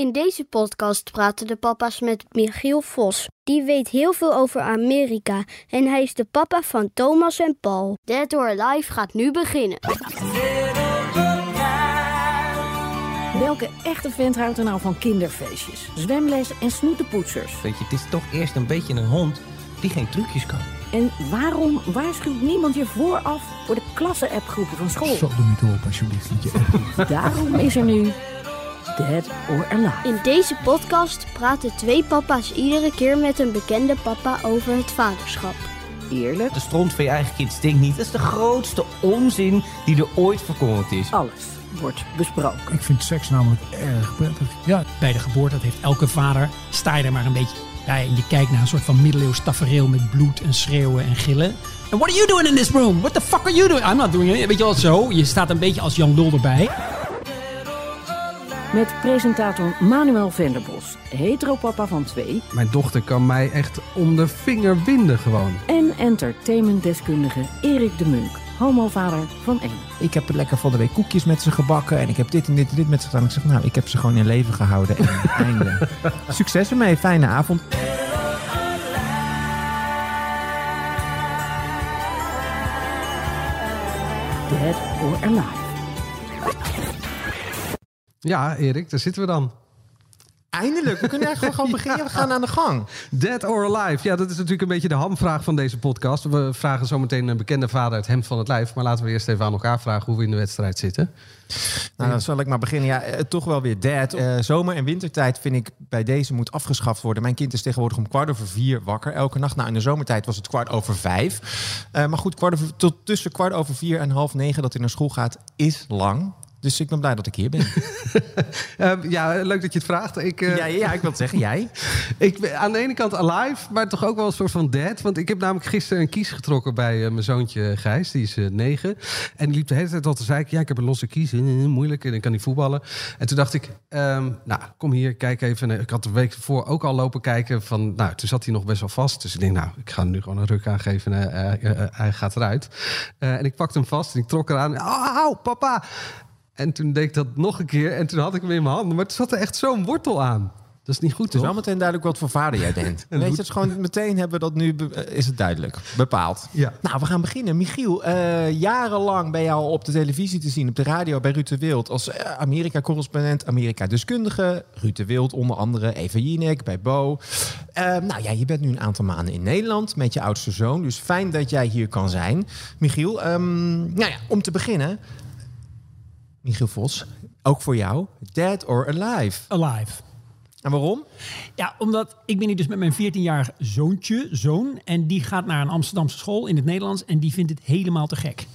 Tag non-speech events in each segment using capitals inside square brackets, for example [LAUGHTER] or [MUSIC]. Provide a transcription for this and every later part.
In deze podcast praten de papa's met Michiel Vos. Die weet heel veel over Amerika en hij is de papa van Thomas en Paul. Dead or Alive gaat nu beginnen. Welke echte vent houdt er nou van kinderfeestjes, zwemles en snoetenpoetsers? Weet je, het is toch eerst een beetje een hond die geen trucjes kan. En waarom waarschuwt niemand je vooraf voor de klasse-appgroepen van school? Zo, doe niet op alsjeblieft. Daarom is er nu Dead or Alive. In deze podcast praten twee papa's iedere keer met een bekende papa over het vaderschap. Eerlijk, De stront van je eigen kind stinkt niet. Dat is de grootste onzin die er ooit verkondigd is. alles wordt besproken. Ik vind seks namelijk erg prettig. Ja, bij de geboorte, dat heeft elke vader, sta je er maar een beetje bij. En je kijkt naar een soort van middeleeuws tafereel met bloed en schreeuwen en gillen. En what are you doing in this room? What the fuck are you doing? I'm not doing it. Weet je wel, zo. Je staat een beetje als Jan Lul erbij. Met presentator Manuel Venderbos, heteropapa van twee... Mijn dochter kan mij echt om de vinger winden gewoon. en entertainmentdeskundige Erik de Munk, homovader van één. Ik heb lekker van de week koekjes met ze gebakken. En ik heb dit en dit en dit met ze gedaan. Ik zeg, nou, ik heb ze gewoon in leven gehouden. En [LAUGHS] einde. Succes ermee. Fijne avond. Dead or Alive. Ja, Erik, daar zitten we dan. Eindelijk. We kunnen eigenlijk gewoon [LAUGHS] beginnen. We gaan aan de gang. Dead or alive? Ja, dat is natuurlijk een beetje de hamvraag van deze podcast. We vragen zometeen een bekende vader het hemd van het lijf. Maar laten we eerst even aan elkaar vragen hoe we in de wedstrijd zitten. Nou, dan zal ik maar beginnen. Ja, eh, toch wel weer dead. Eh, zomer- en wintertijd vind ik bij deze moet afgeschaft worden. Mijn kind is tegenwoordig om kwart over vier wakker elke nacht. Nou, in de zomertijd was het kwart over vijf. Eh, maar goed, kwart over, tot tussen kwart over vier en half negen dat hij naar school gaat, is lang. Dus ik ben blij dat ik hier ben. [LAUGHS] Ehm, ja, leuk dat je het vraagt. Ik, eh, ja, ja, ik wil het zeggen. Jij? [LAUGHS] ik ben aan de ene kant alive, maar toch ook wel een soort van dead. Want ik heb namelijk gisteren een kies getrokken bij eh, mijn zoontje Gijs. Die is eh, negen. En die liep de hele tijd al te zeiken. Ja, ik heb een losse kies. eh, moeilijk. En ik kan niet voetballen. En toen dacht ik, ehm, nou, kom hier, kijk even. En Ik had de week ervoor ook al lopen kijken. Van, nou, toen zat hij nog best wel vast. Dus ik denk, nou, ik ga hem nu gewoon een ruk aangeven. en, eh, eh, eh, hij gaat eruit. Eh, en ik pakte hem vast en ik trok eraan. Au, au, papa! En toen deed ik dat nog een keer. En toen had ik hem in mijn handen. Maar toen zat er echt zo'n wortel aan. Dat is niet goed, Het is toch? wel meteen duidelijk wat voor vader jij bent. [LAUGHS] En Weet je, het is gewoon meteen hebben we dat nu, eh, is het duidelijk, bepaald. Ja. Nou, we gaan beginnen. Michiel, eh, jarenlang ben je al op de televisie te zien, op de radio bij Ruud de Wild. Als eh, Amerika-correspondent, Amerika-deskundige. Ruud de Wild onder andere, Eva Jinek bij Bo. Eh, nou ja, je bent nu een aantal maanden in Nederland met je oudste zoon. Dus fijn dat jij hier kan zijn. Michiel, ehm, nou ja, om te beginnen. Michiel Vos, ook voor jou. Dead or Alive. Alive. En waarom? Ja, omdat ik ben hier dus met mijn 14-jarig zoontje, zoon. En die gaat naar een Amsterdamse school in het Nederlands. En die vindt het helemaal te gek.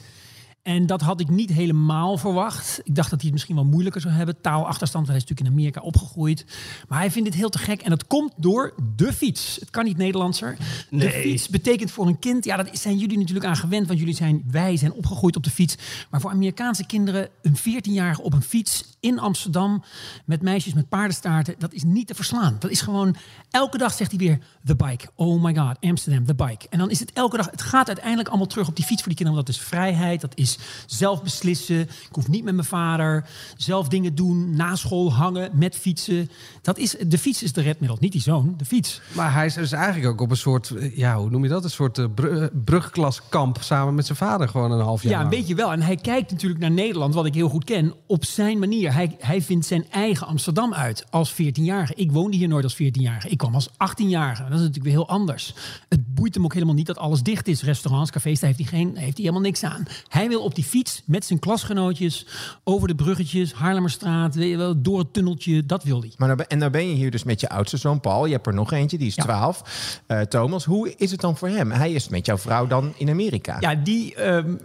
En dat had ik niet helemaal verwacht. Ik dacht dat hij het misschien wel moeilijker zou hebben. Taalachterstand, hij is natuurlijk in Amerika opgegroeid. Maar hij vindt het heel te gek. En dat komt door de fiets. Het kan niet Nederlandser. De fiets betekent voor een kind... Ja, dat zijn jullie natuurlijk aan gewend. Want jullie zijn, wij zijn opgegroeid op de fiets. Maar voor Amerikaanse kinderen... een 14-jarige op een fiets in Amsterdam... met meisjes met paardenstaarten... dat is niet te verslaan. Dat is gewoon... Elke dag zegt hij weer... The bike. Oh my god. Amsterdam. The bike. En dan is het elke dag... Het gaat uiteindelijk allemaal terug op die fiets voor die kinderen. Want dat is vrijheid. Dat is zelf beslissen. Ik hoef niet met mijn vader. Zelf dingen doen. Na school hangen. Met fietsen. Dat is, de fiets is de redmiddel. Niet die zoon. De fiets. Maar hij is dus eigenlijk ook op een soort, eh, ja, hoe noem je dat? Een soort eh, br- brugklaskamp samen met zijn vader gewoon een half jaar Ja, een lang. beetje wel. En hij kijkt natuurlijk naar Nederland, wat ik heel goed ken, op zijn manier. Hij, hij vindt zijn eigen Amsterdam uit als 14-jarige. Ik woonde hier nooit als 14-jarige. Ik kwam als 18-jarige. Dat is natuurlijk weer heel anders. Het boeit hem ook helemaal niet dat alles dicht is. Restaurants, cafés, daar heeft hij, geen, heeft hij helemaal niks aan. Hij wil op die fiets met zijn klasgenootjes over de bruggetjes, Haarlemmerstraat, door het tunneltje. Dat wil hij. Maar en dan ben je hier dus met je oudste zoon Paul. Je hebt er nog eentje, die is Ja. 12. Eh, Thomas, hoe is het dan voor hem? Hij is met jouw vrouw dan in Amerika. Ja, die, ehm,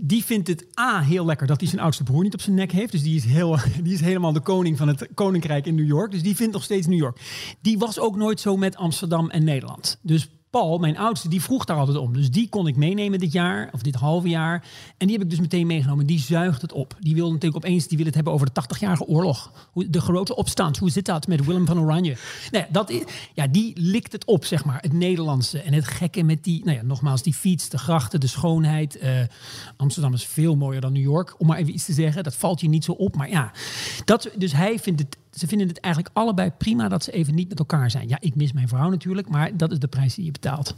die vindt het A heel lekker dat hij zijn oudste broer niet op zijn nek heeft. Dus die is, heel, [LAUGHS] die is helemaal de koning van het koninkrijk in New York. Dus die vindt nog steeds New York. Die was ook nooit zo met Amsterdam en Nederland. Dus Paul, mijn oudste, die vroeg daar altijd om. Dus die kon ik meenemen dit jaar, of dit halve jaar. En die heb ik dus meteen meegenomen. Die zuigt het op. Die wil natuurlijk opeens die wil het hebben over de 80-jarige oorlog. De grote opstand. Hoe zit dat met Willem van Oranje? Ja, dat, is- ja, die likt het op, zeg maar. Het Nederlandse. En het gekke met die, nou ja, nogmaals, die fiets, de grachten, de schoonheid. Eh, Amsterdam is veel mooier dan New York. Om maar even iets te zeggen. Dat valt je niet zo op. Maar ja, dat, dus hij vindt het ze vinden het eigenlijk allebei prima dat ze even niet met elkaar zijn. Ja, ik mis mijn vrouw natuurlijk, maar dat is de prijs die je betaalt.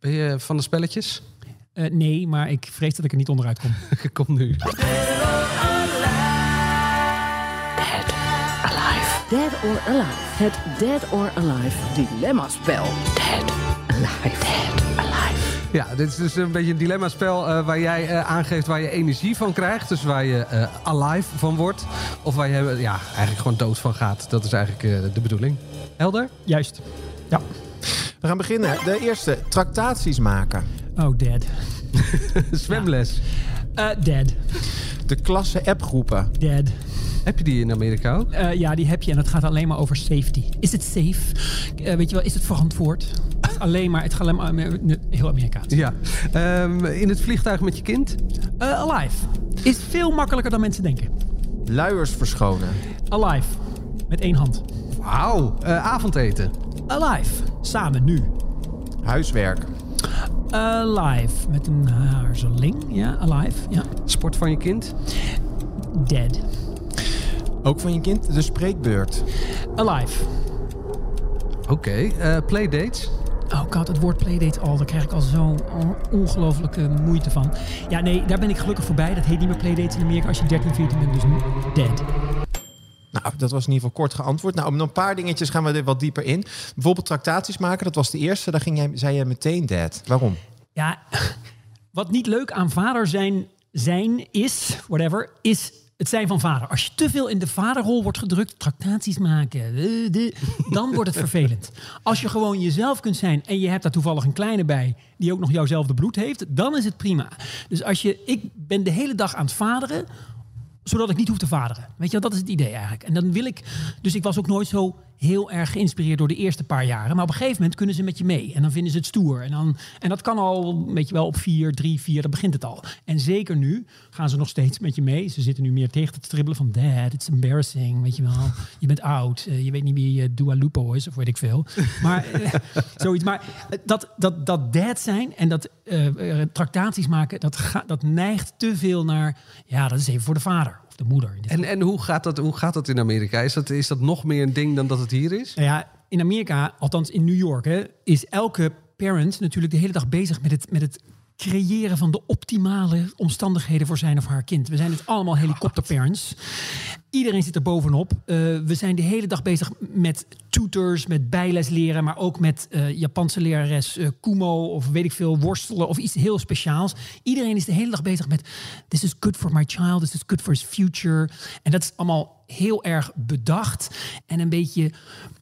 Ben je van de spelletjes? Eh, nee, maar ik vrees dat ik er niet onderuit kom. [LAUGHS] Kom nu. Dead or Alive. Het Dead or Alive dilemma-spel. Dead Alive. Dead Alive. Ja, dit is dus een beetje een dilemma-spel eh, waar jij eh, aangeeft waar je energie van krijgt. Dus waar je eh, alive van wordt. Of waar je ja, eigenlijk gewoon dood van gaat. Dat is eigenlijk eh, de bedoeling. Helder? Juist. Ja. We gaan beginnen. De eerste, tractaties maken. Oh, dead. [LAUGHS] Zwemles. Eh, dead. De klasse appgroepen. Dead. Heb je die in Amerika ook? Eh, ja, die heb je en het gaat alleen maar over safety. Is het safe? Eh, weet je wel, is het verantwoord? Het [LAUGHS] alleen maar, het gaat alleen maar nee, heel Amerikaans. Ja. Ehm, in het vliegtuig met je kind? Alive. Is veel makkelijker dan mensen denken. Luiers verschonen. Alive. Met één hand. Wauw. Avondeten? Alive. Samen nu. Huiswerk. Alive. Met een haarzeling. Ja, alive. Ja. Sport van je kind? Dead. Ook van je kind de spreekbeurt. Alive. Oké. Eh, playdates? Oh god, het woord playdate al, daar krijg ik al zo'n ongelofelijke moeite van. Ja, nee, daar ben ik gelukkig voorbij. Dat heet niet meer playdates in Amerika als je 13, 14 bent, dus dead. Nou, dat was in ieder geval kort geantwoord. Nou, om een paar dingetjes gaan we er wat dieper in. Bijvoorbeeld tractaties maken, dat was de eerste. Daar ging jij, zei je meteen dead. Waarom? Ja, wat niet leuk aan vader zijn, zijn is, whatever, is het zijn van vader. Als je te veel in de vaderrol wordt gedrukt, tractaties maken, dan wordt het vervelend. Als je gewoon jezelf kunt zijn en je hebt daar toevallig een kleine bij die ook nog jouwzelfde bloed heeft, dan is het prima. Dus als je, ik ben de hele dag aan het vaderen, zodat ik niet hoef te vaderen. Weet je, dat is het idee eigenlijk. En dan wil ik, dus ik was ook nooit zo heel erg geïnspireerd door de eerste paar jaren. Maar op een gegeven moment kunnen ze met je mee. En dan vinden ze het stoer. En, dan, en dat kan al, weet je wel, op vier, drie, vier, dan begint het al. En zeker nu gaan ze nog steeds met je mee. Ze zitten nu meer tegen te stribbelen van... Dad, it's embarrassing, weet je wel. Je bent oud, eh, je weet niet wie uh, Dua Lupo is, of weet ik veel. Maar eh, [LAUGHS] zoiets. Maar eh, dat, dat, dat dad zijn en dat eh, eh, tractaties maken... Dat, dat neigt te veel naar... Ja, dat is even voor de vader de moeder. En, en hoe, gaat dat, hoe gaat dat in Amerika? Is dat, is dat nog meer een ding dan dat het hier is? Nou ja, in Amerika, althans in New York, hè, is elke parent natuurlijk de hele dag bezig met het, met het creëren van de optimale omstandigheden voor zijn of haar kind. We zijn dus allemaal helikopterparents. Iedereen zit er bovenop. Uh, we zijn de hele dag bezig met tutors, met bijles leren, maar ook met uh, Japanse lerares uh, Kumo of weet ik veel, worstelen of iets heel speciaals. Iedereen is de hele dag bezig met this is good for my child, this is good for his future. En dat is allemaal heel erg bedacht en een beetje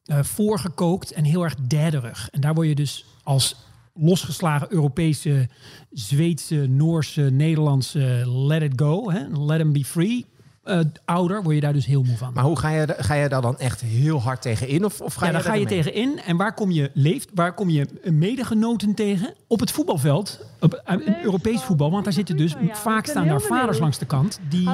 voorgekookt en heel erg dadderig. En daar word je dus als losgeslagen Europese, Zweedse, Noorse, Nederlandse let it go, hè? let them be free. Uh, ouder, word je daar dus heel moe van. Maar hoe ga je, ga je daar dan echt heel hard tegen in? Of, of ga ja, je daar ga je tegen in. En waar kom je leeft, waar kom je medegenoten tegen? Op het voetbalveld, op uh, Europees voetbal. Want daar zitten dus vaak staan daar vaders langs de kant. Die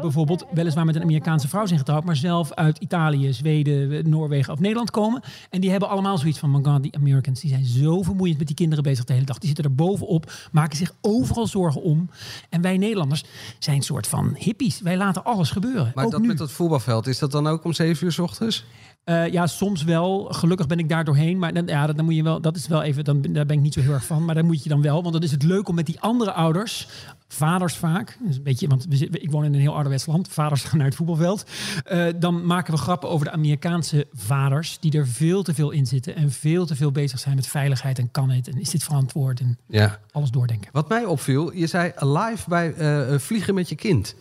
bijvoorbeeld weliswaar met een Amerikaanse vrouw zijn getrouwd. Maar zelf uit Italië, Zweden, Noorwegen of Nederland komen. En die hebben allemaal zoiets van, my god, die Americans die zijn zo vermoeiend met die kinderen bezig de hele dag. Die zitten er bovenop, maken zich overal zorgen om. En wij Nederlanders zijn een soort van hippies. Wij laten alles gebeuren. Maar ook dat nu. met dat voetbalveld, is dat dan ook om 7 uur s ochtends? Uh, ja, soms wel. Gelukkig ben ik daar doorheen. Maar dan, ja, dan moet je wel, dat is wel even, dan, daar ben ik niet zo heel erg van. Maar dan moet je dan wel. Want dan is het leuk om met die andere ouders, vaders vaak. Dus een beetje, want we, ik woon in een heel ouderwets land. Vaders [LAUGHS] gaan naar het voetbalveld. Uh, dan maken we grappen over de Amerikaanse vaders. Die er veel te veel in zitten. En veel te veel bezig zijn met veiligheid. En kan het? En is dit verantwoord? En ja. alles doordenken. Wat mij opviel, je zei live bij uh, vliegen met je kind.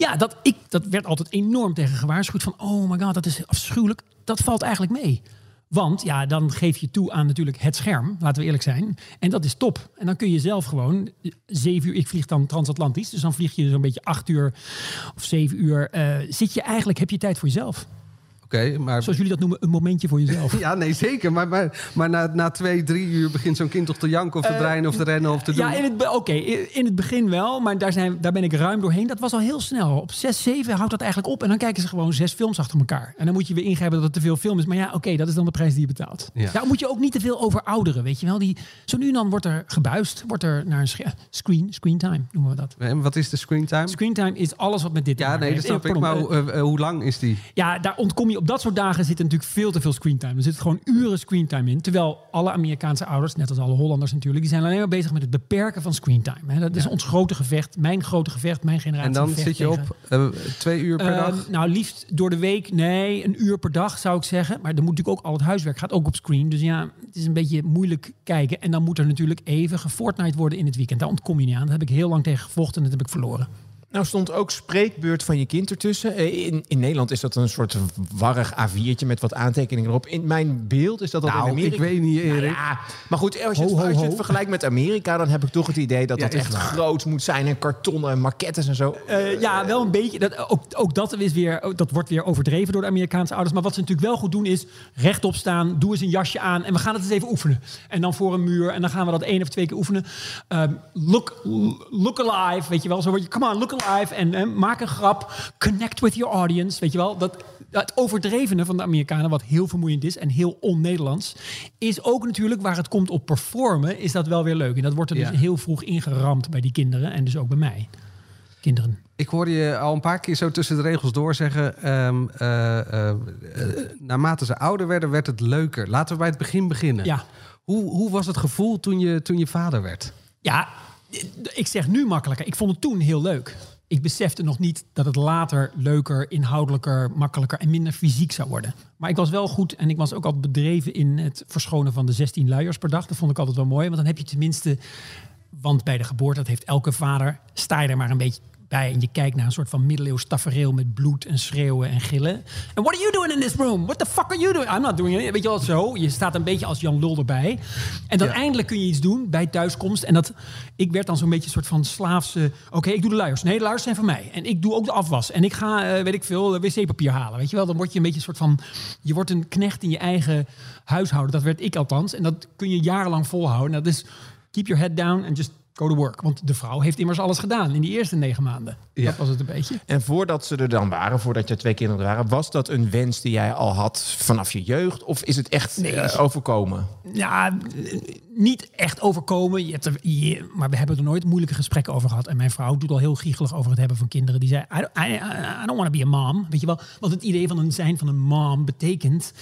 Ja, dat, ik, dat werd altijd enorm tegen gewaarschuwd. Van, oh my god, dat is afschuwelijk. Dat valt eigenlijk mee. Want ja, dan geef je toe aan natuurlijk het scherm, laten we eerlijk zijn. En dat is top. En dan kun je zelf gewoon zeven uur, ik vlieg dan transatlantisch, dus dan vlieg je zo'n beetje acht uur of zeven uur. Uh, zit je eigenlijk, heb je tijd voor jezelf. Oké, maar... Zoals jullie dat noemen, een momentje voor jezelf. [LAUGHS] Ja, nee, zeker. Maar, maar, maar na, na twee, drie uur begint zo'n kind toch te janken of te draaien of te rennen of te doen. Ja, in het, be- oké, in in het begin wel, maar daar, zijn, daar ben ik ruim doorheen. Dat was al heel snel. Op 6, 7 houdt dat eigenlijk op en dan kijken ze gewoon zes films achter elkaar. En dan moet je weer ingrijpen dat het te veel film is. Maar ja, oké, dat is dan de prijs die je betaalt. Ja. Daar moet je ook niet te veel over ouderen, weet je wel. Die, zo nu en dan wordt er gebuist, wordt er naar een [LAUGHS] screen, screen time noemen we dat. En wat is de screentime? Screen time is alles wat met dit te Ja, nee, dat snap ik. Eh, Maar pardon, hoe- eh, eh, hoe lang is die? ja, daar ontkom je. Op dat soort dagen zit er natuurlijk veel te veel screentime. Er zit gewoon uren screentime in. Terwijl alle Amerikaanse ouders, net als alle Hollanders natuurlijk, die zijn alleen maar bezig met het beperken van screentime. Hè. Dat is ons grote gevecht, mijn grote gevecht, mijn generatie. En dan zit je tegen- op eh, twee uur per Ehm, dag? Nou, liefst door de week. Nee, een uur per dag zou ik zeggen. Maar er moet natuurlijk ook al het huiswerk gaat ook op screen. Dus ja, het is een beetje moeilijk kijken. En dan moet er natuurlijk even gefortnite worden in het weekend. Daar ontkom je niet aan. Daar heb ik heel lang tegen gevochten en dat heb ik verloren. Nou stond ook spreekbeurt van je kind ertussen. Eh, In, in Nederland is dat een soort warrig A4'tje met wat aantekeningen erop. In mijn beeld is dat dat in Nou, Amerika... ik weet niet, Nou ja, maar goed, als je, het, Ho, ho, als je het vergelijkt met Amerika... dan heb ik toch het idee dat Ja, dat echt waar. groot moet zijn. En kartonnen en maquettes en zo. Eh, ja, wel een beetje. Dat, ook, ook dat, is weer, dat wordt weer overdreven door de Amerikaanse ouders. Maar wat ze natuurlijk wel goed doen is rechtop staan. Doe eens een jasje aan en we gaan het eens even oefenen. En dan voor een muur en dan gaan we dat één of twee keer oefenen. Ehm, look, look alive, weet je wel. Zo word je, come on, look alive. En eh, maak een grap. Connect with your audience, weet je wel. Dat, het overdrevene van de Amerikanen, wat heel vermoeiend is en heel on-Nederlands, is ook natuurlijk waar het komt op performen, is dat wel weer leuk. En dat wordt er Ja. dus heel vroeg ingeramd bij die kinderen en dus ook bij mij. Kinderen. Ik hoorde je al een paar keer zo tussen de regels door zeggen... ehm, eh, eh, eh, naarmate ze ouder werden, werd het leuker. Laten we bij het begin beginnen. Ja. Hoe, hoe was het gevoel toen je, toen je vader werd? Ja, ik zeg nu makkelijker. Ik vond het toen heel leuk. Ik besefte nog niet dat het later leuker, inhoudelijker, makkelijker en minder fysiek zou worden. Maar ik was wel goed en ik was ook altijd bedreven in het verschonen van de 16 luiers per dag. Dat vond ik altijd wel mooi, want dan heb je tenminste... Want bij de geboorte, dat heeft elke vader, sta je er maar een beetje bij. En je kijkt naar een soort van middeleeuws tafereel met bloed en schreeuwen en gillen. En what are you doing in this room? What the fuck are you doing? I'm not doing it. Weet je wel, zo. Je staat een beetje als Jan Lul erbij. En dan Ja. eindelijk kun je iets doen bij thuiskomst. En dat, ik werd dan zo'n beetje een soort van slaafse... Oké, ik doe de luiers. Nee, de luiers zijn van mij. En ik doe ook de afwas. En ik ga, eh, weet ik veel, wc-papier halen. Weet je wel, dan word je een beetje een soort van... Je wordt een knecht in je eigen huishouden. Dat werd ik althans. En dat kun je jarenlang volhouden. En dat is keep your head down and just go to work. Want de vrouw heeft immers alles gedaan in die eerste negen maanden. Ja. Dat was het een beetje. En voordat ze er dan waren, voordat je twee kinderen er waren... was dat een wens die jij al had vanaf je jeugd? Of is het echt Nee. eh, overkomen? Ja, niet echt overkomen. Je hebt er, je- maar we hebben er nooit moeilijke gesprekken over gehad. En mijn vrouw doet al heel giechelig over het hebben van kinderen. Die zei, I don't, I, I don't want to be a mom. Weet je wel? Want het idee van een zijn van een mom betekent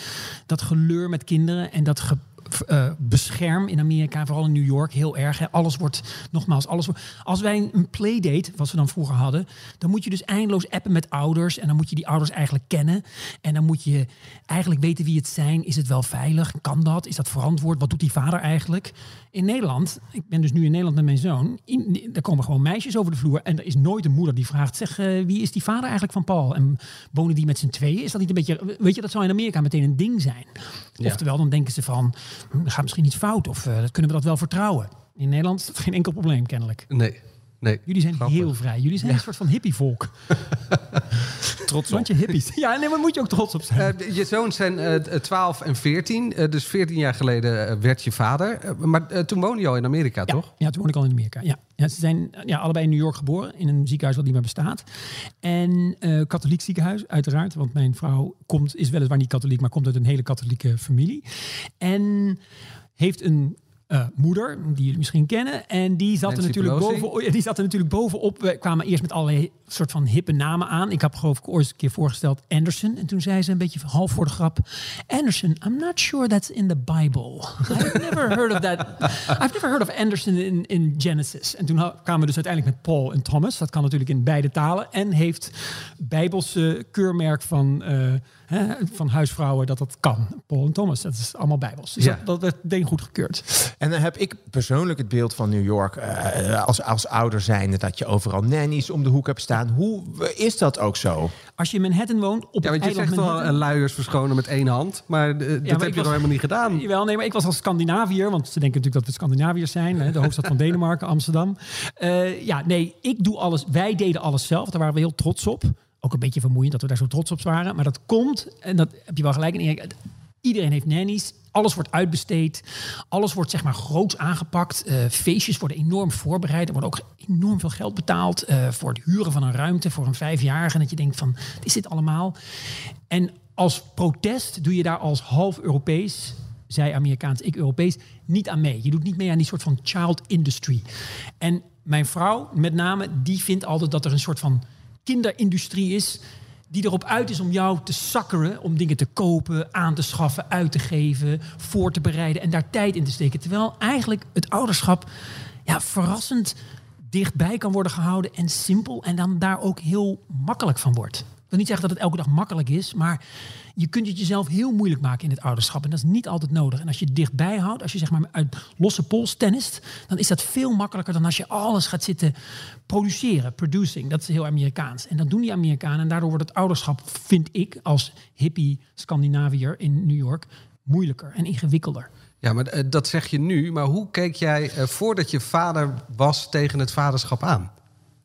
dat geleur met kinderen en dat ge, eh, bescherm in Amerika, vooral in New York, heel erg. Hè. Alles wordt, nogmaals, alles wordt... Als wij een playdate, wat we dan vroeger hadden... dan moet je dus eindeloos appen met ouders... en dan moet je die ouders eigenlijk kennen. En dan moet je eigenlijk weten wie het zijn. Is het wel veilig? Kan dat? Is dat verantwoord? Wat doet die vader eigenlijk? In Nederland, ik ben dus nu in Nederland met mijn zoon... In, er komen gewoon meisjes over de vloer... en er is nooit een moeder die vraagt... zeg, eh, wie is die vader eigenlijk van Paul? En wonen die met z'n tweeën? Is dat niet een beetje... Weet je, dat zou in Amerika meteen een ding zijn. Oftewel, dan denken ze van... hm, gaat misschien iets fout of eh, kunnen we dat wel vertrouwen. In Nederland is dat geen enkel probleem kennelijk. Nee. Nee. Jullie zijn Grappig. heel vrij. Jullie zijn een soort van hippievolk. [LAUGHS] Trots op. Want je hippies. [LAUGHS] Ja, nee, maar daar moet je ook trots op zijn. Eh, je zoons zijn eh, 12 en 14. eh, dus 14 jaar geleden eh, werd je vader. Eh, maar eh, toen woonde je al in Amerika, ja, toch? ja, toen woonde ik al in Amerika. Ja. Ja, ze zijn eh, ja, allebei in New York geboren. In een ziekenhuis wat niet meer bestaat. En eh, katholiek ziekenhuis, uiteraard. Want mijn vrouw komt, is weliswaar niet katholiek, maar komt uit een hele katholieke familie. En heeft een eh, moeder, die jullie misschien kennen. En die zat, er natuurlijk Pelosi. boven, ja, die zat er natuurlijk bovenop. We kwamen eerst met allerlei soort van hippe namen aan. Ik heb geloof ik ooit een keer voorgesteld Anderson. En toen zei ze een beetje half voor de grap. Anderson, I'm not sure that's in the Bible. I've never heard of that. I've never heard of Anderson in, in Genesis. En toen kwamen we dus uiteindelijk met Paul en Thomas. Dat kan natuurlijk in beide talen. En heeft bijbelse keurmerk van, eh, hè, van huisvrouwen dat dat kan. Paul en Thomas, dat is allemaal bijbels. Dus Ja. dat, dat werd goed gekeurd. En dan heb ik persoonlijk het beeld van New York eh, als, als ouder zijnde... dat je overal nannies om de hoek hebt staan. Hoe is dat ook zo? Als je in Manhattan woont, op Ja, want je zegt wel Manhattan... eh, luiers verschonen met één hand. Maar dat maar heb je nog helemaal niet gedaan. Jawel, nee, maar ik was als Scandinaviër, want ze denken natuurlijk dat we Scandinaviërs zijn. Hè, de hoofdstad van [LAUGHS] Denemarken, Amsterdam. Eh, ja, nee, ik doe alles. Wij deden alles zelf. Daar waren we heel trots op. Ook een beetje vermoeiend dat we daar zo trots op waren. Maar dat komt, en dat heb je wel gelijk in Iedereen heeft nannies. Alles wordt uitbesteed. Alles wordt zeg maar groots aangepakt. Eh, feestjes worden enorm voorbereid. Er wordt ook enorm veel geld betaald eh, voor het huren van een ruimte voor een vijfjarige. Dat je denkt van, wat is dit allemaal? En als protest doe je daar als half Europees, zij Amerikaans, ik Europees, niet aan mee. Je doet niet mee aan die soort van child industry. En mijn vrouw, met name, die vindt altijd dat er een soort van kinderindustrie is die erop uit is om jou te sakkeren, om dingen te kopen, aan te schaffen, uit te geven, voor te bereiden en daar tijd in te steken. Terwijl eigenlijk het ouderschap ja, verrassend dichtbij kan worden gehouden en simpel en dan daar ook heel makkelijk van wordt. Ik wil niet zeggen dat het elke dag makkelijk is, maar je kunt het jezelf heel moeilijk maken in het ouderschap. En dat is niet altijd nodig. En als je het dichtbij houdt, als je zeg maar uit losse pols tennist, dan is dat veel makkelijker dan als je alles gaat zitten produceren. Producing, dat is heel Amerikaans. En dat doen die Amerikanen. En daardoor wordt het ouderschap, vind ik, als hippie Scandinaviër in New York, moeilijker en ingewikkelder. Ja, maar eh, dat zeg je nu. Maar hoe keek jij uh, voordat je vader was tegen het vaderschap aan?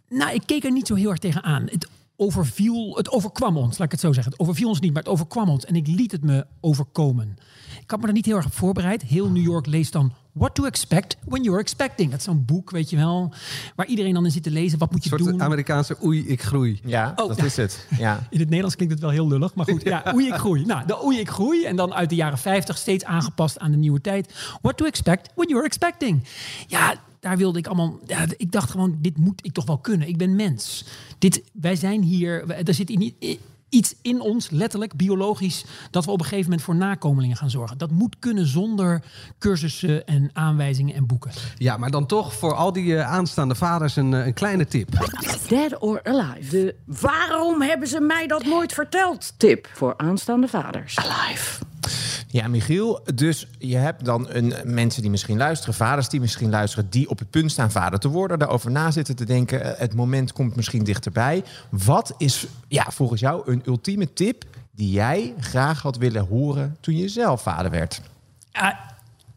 Nou, ik keek er niet zo heel erg tegen aan. Het overviel, het overkwam ons, laat ik het zo zeggen. Het overviel ons niet, maar het overkwam ons. En ik liet het me overkomen. Ik had me er niet heel erg op voorbereid. Heel New York leest dan What to Expect When You're Expecting. Dat is zo'n boek, weet je wel, waar iedereen dan in zit te lezen. Wat moet je een soort doen? Amerikaanse oei, ik groei. Ja, Oh, dat ja. is het. Ja. [LAUGHS] In het Nederlands klinkt het wel heel lullig, maar goed. [LAUGHS] Ja, oei, ik groei. Nou, de oei, ik groei. En dan uit de jaren 50 steeds aangepast aan de nieuwe tijd. What to expect when you're expecting. Ja, daar wilde ik allemaal... Ja, ik dacht gewoon, dit moet ik toch wel kunnen. Ik ben mens. Dit, wij zijn hier... Er zit in, iets in ons, letterlijk, biologisch... dat we op een gegeven moment voor nakomelingen gaan zorgen. Dat moet kunnen zonder cursussen en aanwijzingen en boeken. Ja, maar dan toch voor al die uh, aanstaande vaders een, uh, een kleine tip. Dead or Alive. De waarom hebben ze mij dat nooit verteld? Tip voor aanstaande vaders. Alive. Ja, Michiel. Dus je hebt dan een, mensen die misschien luisteren, vaders die misschien luisteren, die op het punt staan vader te worden, daarover na zitten te denken. eh, Het moment komt misschien dichterbij. Wat is ja, volgens jou een ultieme tip die jij graag had willen horen toen je zelf vader werd? Uh,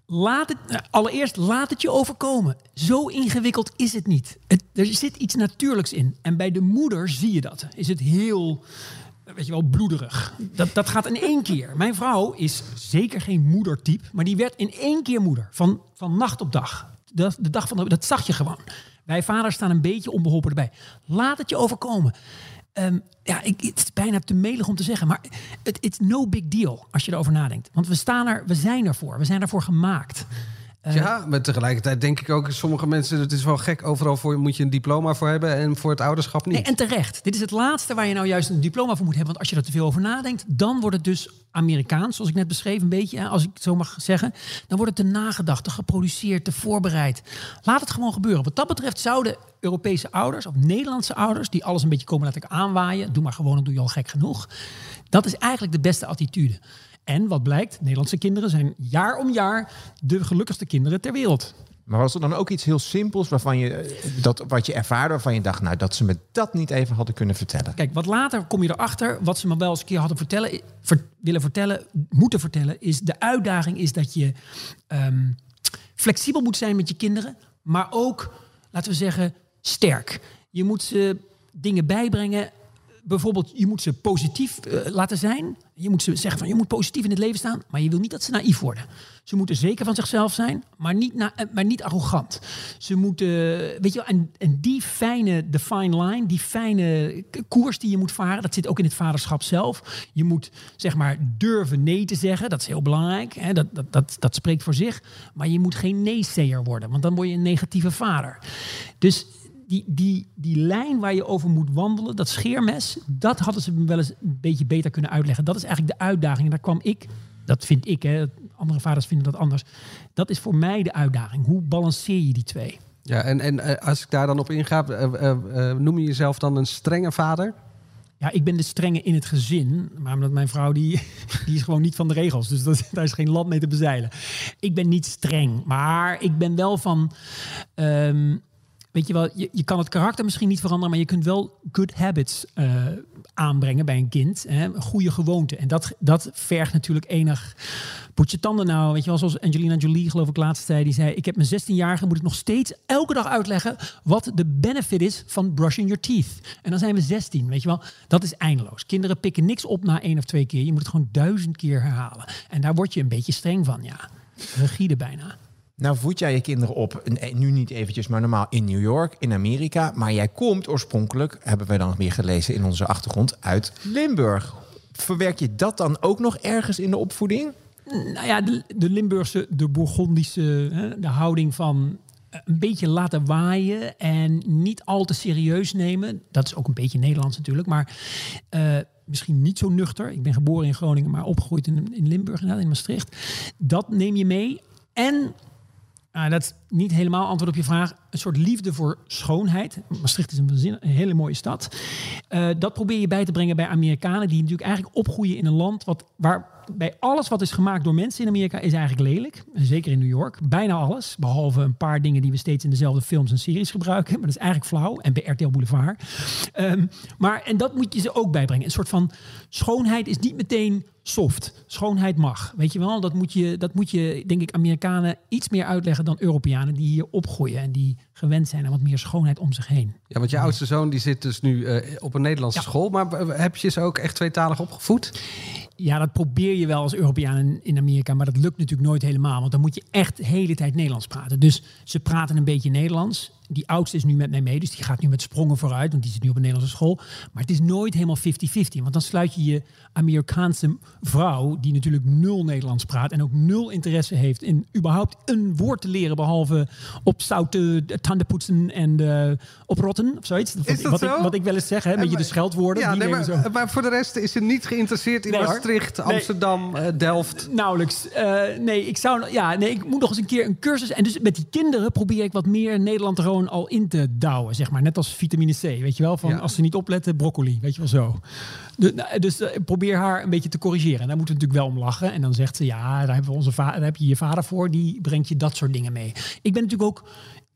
laat het, uh, allereerst, laat het je overkomen. Zo ingewikkeld is het niet. Er zit iets natuurlijks in. En bij de moeder zie je dat. Is het heel weet je wel, bloederig. Dat, dat gaat in één keer. Mijn vrouw is zeker geen moedertype, maar die werd in één keer moeder. Van, van nacht op dag. De, de dag van dat zag je gewoon. Wij vaders staan een beetje onbeholpen erbij. Laat het je overkomen. Um, ja, ik, het is bijna te melig om te zeggen, maar het is no big deal als je erover nadenkt. Want we staan er, we zijn ervoor. We zijn ervoor gemaakt. Uh, ja, maar tegelijkertijd denk ik ook, sommige mensen, het is wel gek, overal voor moet je een diploma voor hebben en voor het ouderschap niet. Nee, en terecht. Dit is het laatste waar je nou juist een diploma voor moet hebben. Want als je er te veel over nadenkt, dan wordt het dus Amerikaans, zoals ik net beschreef, een beetje, als ik het zo mag zeggen. Dan wordt het te nagedacht, te geproduceerd, te voorbereid. Laat het gewoon gebeuren. Wat dat betreft zouden Europese ouders of Nederlandse ouders, die alles een beetje komen laten aanwaaien, doe maar gewoon, dan doe je al gek genoeg. Dat is eigenlijk de beste attitude. En wat blijkt, Nederlandse kinderen zijn jaar om jaar de gelukkigste kinderen ter wereld. Maar was er dan ook iets heel simpels waarvan je dat wat je ervaarde, waarvan je dacht, nou dat ze me dat niet even hadden kunnen vertellen? Kijk, wat later kom je erachter, wat ze me wel eens een keer hadden vertellen, ver, willen vertellen, moeten vertellen, is de uitdaging is dat je um, flexibel moet zijn met je kinderen, maar ook, laten we zeggen, sterk. Je moet ze dingen bijbrengen. Bijvoorbeeld, je moet ze positief uh, laten zijn. Je moet ze zeggen van je moet positief in het leven staan, maar je wil niet dat ze naïef worden. Ze moeten zeker van zichzelf zijn, maar niet, na, maar niet arrogant. Ze moeten, weet je en, die fijne, de fine line, die fijne koers die je moet varen, dat zit ook in het vaderschap zelf. Je moet zeg maar durven nee te zeggen, dat is heel belangrijk. Hè? Dat, dat, dat, dat spreekt voor zich. Maar je moet geen nee-sayer worden, want dan word je een negatieve vader. Dus die, die, die lijn waar je over moet wandelen, dat scheermes, dat hadden ze me wel eens een beetje beter kunnen uitleggen. Dat is eigenlijk de uitdaging. En daar kwam ik, dat vind ik, hè, andere vaders vinden dat anders. Dat is voor mij de uitdaging. Hoe balanceer je die twee? Ja, en, en uh, als ik daar dan op inga, uh, uh, noem je jezelf dan een strenge vader? Ja, ik ben de strenge in het gezin. Maar omdat mijn vrouw, die, [LAUGHS] die is gewoon niet van de regels. Dus dat, daar is geen land mee te bezeilen. Ik ben niet streng. Maar ik ben wel van... Um, weet je wel, je, je kan het karakter misschien niet veranderen, maar je kunt wel good habits eh, aanbrengen bij een kind. Hè? Goede gewoonte. En dat, dat vergt natuurlijk enig. Poet je tanden nou, weet je wel, zoals Angelina Jolie geloof ik laatst zei. Die zei, ik heb mijn 16-jarige, moet ik nog steeds elke dag uitleggen wat de benefit is van brushing your teeth. En dan zijn we 16, weet je wel. Dat is eindeloos. Kinderen pikken niks op na één of twee keer. Je moet het gewoon duizend keer herhalen. En daar word je een beetje streng van, ja. Rigide bijna. Nou voed jij je kinderen op, en nu niet eventjes, maar normaal in New York, in Amerika. Maar jij komt oorspronkelijk, hebben wij dan nog meer gelezen in onze achtergrond, uit Limburg. Verwerk je dat dan ook nog ergens in de opvoeding? Nou ja, de, Limburgse, de Bourgondische, de houding van eh, een beetje laten waaien en niet al te serieus nemen. Dat is ook een beetje Nederlands natuurlijk, maar eh, misschien niet zo nuchter. Ik ben geboren in Groningen, maar opgegroeid in, in Limburg, in Maastricht. Dat neem je mee. En ah, dat is niet helemaal antwoord op je vraag. Een soort liefde voor schoonheid. Maastricht is een, hele mooie stad. Eh, dat probeer je bij te brengen bij Amerikanen die natuurlijk eigenlijk opgroeien in een land wat, waar bij alles wat is gemaakt door mensen in Amerika is eigenlijk lelijk. Zeker in New York. Bijna alles. Behalve een paar dingen die we steeds in dezelfde films en series gebruiken. Maar dat is eigenlijk flauw. En bij RTL Boulevard. Ehm, maar, en dat moet je ze ook bijbrengen. Een soort van schoonheid is niet meteen soft. Schoonheid mag. Weet je wel? Dat moet je, dat moet je denk ik, Amerikanen iets meer uitleggen dan Europeanen die hier opgroeien. En die gewend zijn aan wat meer schoonheid om zich heen. Ja, want je oudste zoon die zit dus nu eh, op een Nederlandse Ja. school. Maar eh, heb je ze ook echt tweetalig opgevoed? Ja, dat probeer je wel als Europeaan in, Amerika, maar dat lukt natuurlijk nooit helemaal. Want dan moet je echt de hele tijd Nederlands praten. Dus ze praten een beetje Nederlands. Die oudste is nu met mij mee, dus die gaat nu met sprongen vooruit, want die zit nu op een Nederlandse school. Maar het is nooit helemaal 50-50, want dan sluit je je Amerikaanse vrouw, die natuurlijk nul Nederlands praat en ook nul interesse heeft in überhaupt een woord te leren, behalve op zoute tanden poetsen en eh, oprotten of zoiets. Wat, Is dat wat, zo? Ik, wat ik wel eens zeg, hè, met je de scheldwoorden. Ja, die nee, nemen maar, zo. maar voor de rest is ze niet geïnteresseerd in Nee. Maastricht, Nee. Amsterdam, eh, Delft. Nauwelijks. Eh, nee, ik zou, ja, nee, ik moet nog eens een keer een cursus. En dus met die kinderen probeer ik wat meer Nederland er gewoon al in te douwen, zeg maar. Net als vitamine C, weet je wel? Van Ja. als ze niet opletten, broccoli, weet je wel zo. De- nou, dus eh, probeer haar een beetje te corrigeren. En daar moeten we natuurlijk wel om lachen. En dan zegt ze, ja, daar, hebben we onze daar heb je je vader voor. Die brengt je dat soort dingen mee. Ik ben natuurlijk ook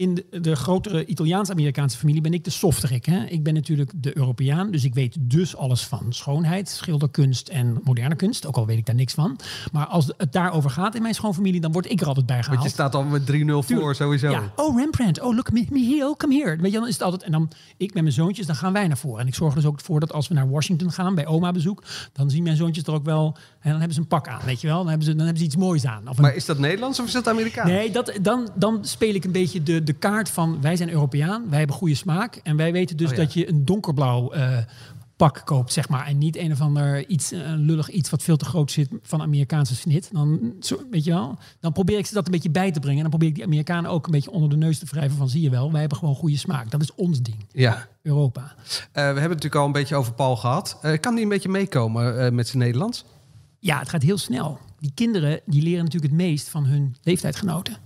in de, de grotere Italiaans-Amerikaanse familie ben ik de softerik. Hè? Ik ben natuurlijk de Europeaan, dus ik weet dus alles van schoonheid, schilderkunst en moderne kunst. Ook al weet ik daar niks van. Maar als het daarover gaat in mijn schoonfamilie, dan word ik er altijd bij gehaald. Want je staat al met 3-0 voor sowieso. Ja. Oh, Rembrandt. Oh, look, me. Oh, come here. Weet je, dan is het altijd... En dan ik met mijn zoontjes, dan gaan wij naar voren. En ik zorg er dus ook voor dat als we naar Washington gaan, bij oma bezoek, dan zien mijn zoontjes er ook wel... En dan hebben ze een pak aan, weet je wel. Dan hebben ze, dan hebben ze iets moois aan. Of een Maar is dat Nederlands of is dat Amerikaans? Nee, dat, dan, dan speel ik een beetje de, de kaart van wij zijn Europeaan, wij hebben goede smaak. En wij weten dus Oh ja. dat je een donkerblauw eh, pak koopt, zeg maar. En niet een of ander iets, een lullig iets wat veel te groot zit van Amerikaanse snit. Dan, zo, weet je wel, dan probeer ik ze dat een beetje bij te brengen. En dan probeer ik die Amerikanen ook een beetje onder de neus te wrijven van zie je wel, wij hebben gewoon goede smaak. Dat is ons ding, Ja. Europa. Eh, we hebben het natuurlijk al een beetje over Paul gehad. Eh, kan die een beetje meekomen met zijn Nederlands? Ja, het gaat heel snel. Die kinderen die leren natuurlijk het meest van hun leeftijdsgenoten.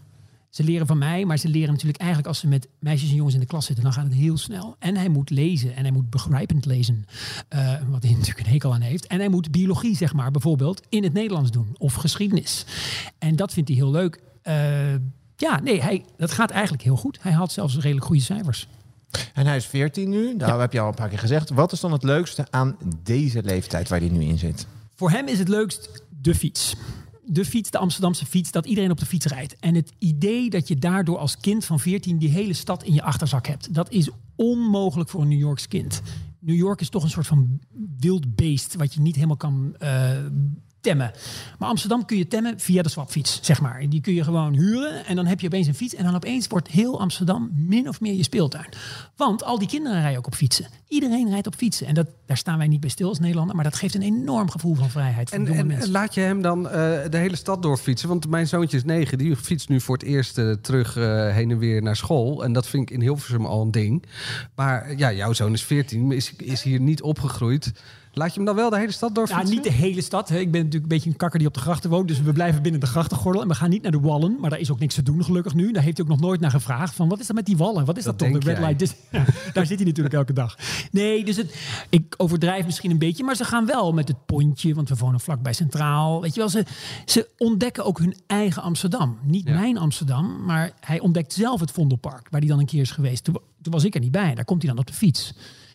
Ze leren van mij, maar ze leren natuurlijk eigenlijk als ze met meisjes en jongens in de klas zitten, dan gaat het heel snel. En hij moet lezen en hij moet begrijpend lezen, eh, wat hij [LAUGHS] natuurlijk een hekel aan heeft. En hij moet biologie, zeg maar, bijvoorbeeld in het Nederlands doen of geschiedenis. En dat vindt hij heel leuk. Eh, ja, nee, hij, dat gaat eigenlijk heel goed. Hij haalt zelfs redelijk goede cijfers. En hij is 14 nu, daar heb je al een paar keer gezegd. Wat is dan het leukste aan deze leeftijd waar hij nu in zit? Voor hem is het leukst de fiets. De fiets, de Amsterdamse fiets, dat iedereen op de fiets rijdt. En het idee dat je daardoor als kind van 14 die hele stad in je achterzak hebt, dat is onmogelijk voor een New Yorks kind. New York is toch een soort van wild beest wat je niet helemaal kan eh, temmen. Maar Amsterdam kun je temmen via de swapfiets, zeg maar. Die kun je gewoon huren en dan heb je opeens een fiets. En dan opeens wordt heel Amsterdam min of meer je speeltuin. Want al die kinderen rijden ook op fietsen. Iedereen rijdt op fietsen. En dat, daar staan wij niet bij stil als Nederlander. Maar dat geeft een enorm gevoel van vrijheid voor En, jonge en mensen. laat je hem dan eh, de hele stad doorfietsen? Want mijn zoontje is negen. Die fietst nu voor het eerst eh, terug eh, heen en weer naar school. En dat vind ik in Hilversum al een ding. Maar ja, jouw zoon is 14. Is, is hier niet opgegroeid. Laat je hem dan wel de hele stad door Ja, niet de hele stad. Hè. Ik ben natuurlijk een beetje een kakker die op de grachten woont. Dus we blijven binnen de grachtengordel. En we gaan niet naar de wallen. Maar daar is ook niks te doen, gelukkig nu. Daar heeft hij ook nog nooit naar gevraagd. Van wat is dat met die wallen? Wat is dat, Dat toch? De red jij. light. dis- Ja, daar zit hij natuurlijk elke dag. Nee, dus het, ik overdrijf misschien een beetje. Maar ze gaan wel met het pontje. Want we wonen vlakbij Centraal. Weet je wel, ze, ze ontdekken ook hun eigen Amsterdam. Niet Ja. mijn Amsterdam. Maar hij ontdekt zelf het Vondelpark. Waar hij dan een keer is geweest. Toen, toen was ik er niet bij. Daar komt hij dan op de fiets.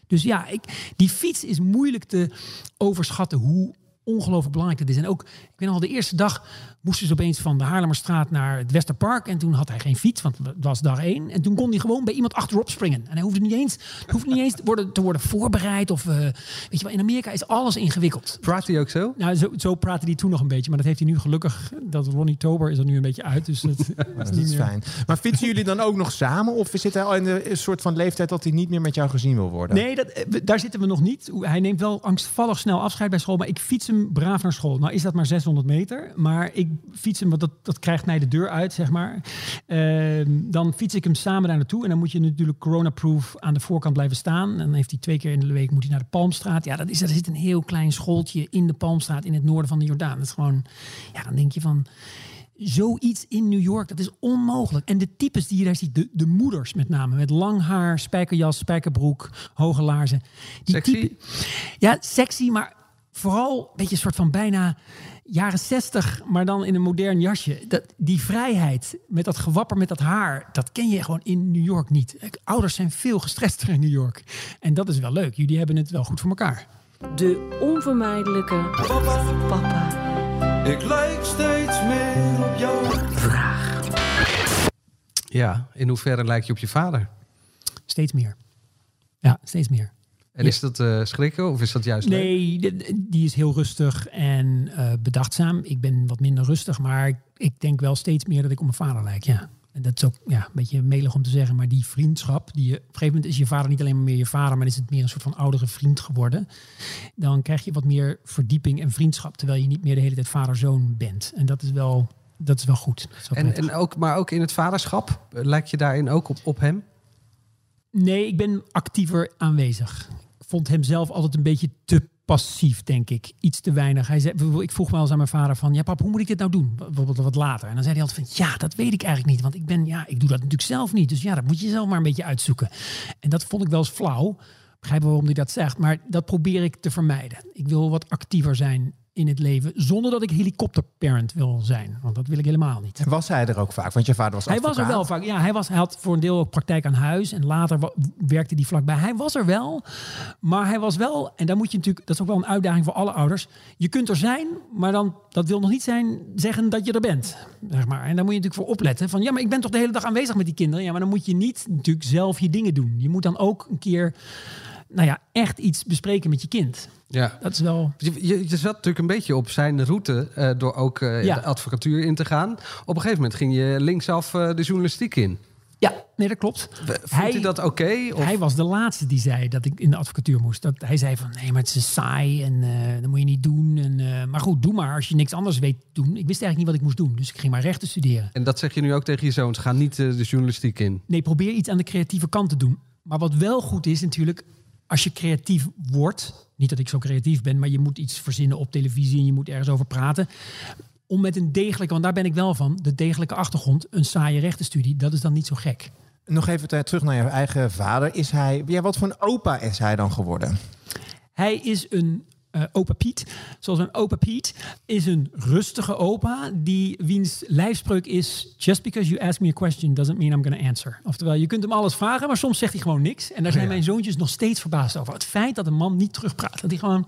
Dus ja, ik, die fiets is moeilijk te overschatten hoe ongelooflijk belangrijk dat is. En ook, ik weet nog al, de eerste dag moesten ze opeens van de Haarlemmerstraat naar het Westerpark. En toen had hij geen fiets, want het was dag één. En toen kon hij gewoon bij iemand achterop springen. En hij hoefde niet eens, hoefde niet eens te, worden, te worden voorbereid. Of, eh, weet je wel, in Amerika is alles ingewikkeld. Praat hij ook zo? Nou, zo, zo praatte hij toen nog een beetje. Maar dat heeft hij nu gelukkig. Dat Ronnie Tober is er nu een beetje uit. Dus dat, [LAUGHS] Dat is fijn. Maar fietsen jullie dan ook nog samen? Of zit hij al in een soort van leeftijd dat hij niet meer met jou gezien wil worden? Nee, dat, eh, daar zitten we nog niet. Hij neemt wel angstvallig snel afscheid bij school. Maar ik fiets hem braaf naar school. Nou is dat maar 600 meter. Maar ik fiets hem, want dat, dat krijgt mij de deur uit, zeg maar. Ehm, dan fiets ik hem samen daar naartoe. En dan moet je natuurlijk corona-proof aan de voorkant blijven staan. En dan heeft hij twee keer in de week moet hij naar de Palmstraat. Ja, dat is, er zit een heel klein schooltje in de Palmstraat in het noorden van de Jordaan. Dat is gewoon, ja, dan denk je van zoiets in New York, dat is onmogelijk. En de types die je daar ziet, de, de moeders met name, met lang haar, spijkerjas, spijkerbroek, hoge laarzen. Die Sexy? type- ja, sexy, maar vooral een beetje een soort van bijna jaren zestig, maar dan in een modern jasje. Dat, die vrijheid met dat gewapper met dat haar, dat ken je gewoon in New York niet. Ouders zijn veel gestrester in New York. En dat is wel leuk. Jullie hebben het wel goed voor elkaar. De onvermijdelijke papa Ik lijk steeds meer op jou. vraag. Ja, in hoeverre lijk je op je vader? Steeds meer. Ja, steeds meer. En is dat eh, schrikken of is dat juist? Nee, die is heel rustig en eh, bedachtzaam. Ik ben wat minder rustig, maar ik, denk wel steeds meer dat ik op mijn vader lijk. Ja. En dat is ook ja, een beetje melig om te zeggen, maar die vriendschap, die je, op een gegeven moment is je vader niet alleen maar meer je vader, maar is het meer een soort van oudere vriend geworden. Dan krijg je wat meer verdieping en vriendschap, terwijl je niet meer de hele tijd vader-zoon bent. En dat is wel, dat is wel goed. Is En, en ook, maar ook in het vaderschap, eh, lijk je daarin ook op, op hem? Nee, ik ben actiever aanwezig. Ik vond hem zelf altijd een beetje te passief, denk ik. Iets te weinig. Hij zei, ik vroeg wel eens aan mijn vader van... ja pap, hoe moet ik dit nou doen? Bijvoorbeeld wat later. En dan zei hij altijd van... ja, dat weet ik eigenlijk niet. Want ik ben, ja, ik doe dat natuurlijk zelf niet. Dus ja, dat moet je zelf maar een beetje uitzoeken. En dat vond ik wel eens flauw. Begrijp waarom hij dat zegt. Maar dat probeer ik te vermijden. Ik wil wat actiever zijn in het leven... zonder dat ik helikopterparent wil zijn. Want dat wil ik helemaal niet. En was hij er ook vaak? Want je vader was Hij was er wel vaak. Ja, hij, was, hij had voor een deel ook praktijk aan huis. En later werkte hij vlakbij. Hij was er wel. Maar hij was wel. En daar moet je natuurlijk. Dat is ook wel een uitdaging voor alle ouders. Je kunt er zijn. Maar dan. Dat wil nog niet zijn. Zeggen dat je er bent. Zeg maar. En daar moet je natuurlijk voor opletten. Van ja, maar ik ben toch de hele dag aanwezig met die kinderen. Ja, maar dan moet je niet natuurlijk zelf je dingen doen. Je moet dan ook een keer. Nou ja, echt iets bespreken met je kind. Ja. Dat is wel. Je, je, je zat natuurlijk een beetje op zijn route eh, door ook eh, Ja. de advocatuur in te gaan. Op een gegeven moment ging je linksaf eh, de journalistiek in. Ja, nee, dat klopt. Vond Hij- hij dat oké? Hij was de laatste die zei dat ik in de advocatuur moest. Dat hij zei van nee, maar het is saai en eh, dat moet je niet doen. En, maar goed, doe maar als je niks anders weet doen. Ik wist eigenlijk niet wat ik moest doen, dus ik ging maar rechten studeren. En dat zeg je nu ook tegen je zoons. Ga niet de journalistiek in. Nee, probeer iets aan de creatieve kant te doen. Maar wat wel goed is natuurlijk, als je creatief wordt, niet dat ik zo creatief ben, maar je moet iets verzinnen op televisie en je moet ergens over praten. Om met een degelijke, want daar ben ik wel van, de degelijke achtergrond, een saaie rechtenstudie, dat is dan niet zo gek. Nog even te- terug naar je eigen vader. Is hij, ja, wat voor een opa is hij dan geworden? Hij is een eh, opa Piet. Zoals een opa Piet is een rustige opa die wiens lijfspreuk is just because you ask me a question doesn't mean I'm going to answer. Oftewel, je kunt hem alles vragen, maar soms zegt hij gewoon niks. En daar zijn mijn zoontjes nog steeds verbaasd over. Het feit dat een man niet terugpraat. Dat hij gewoon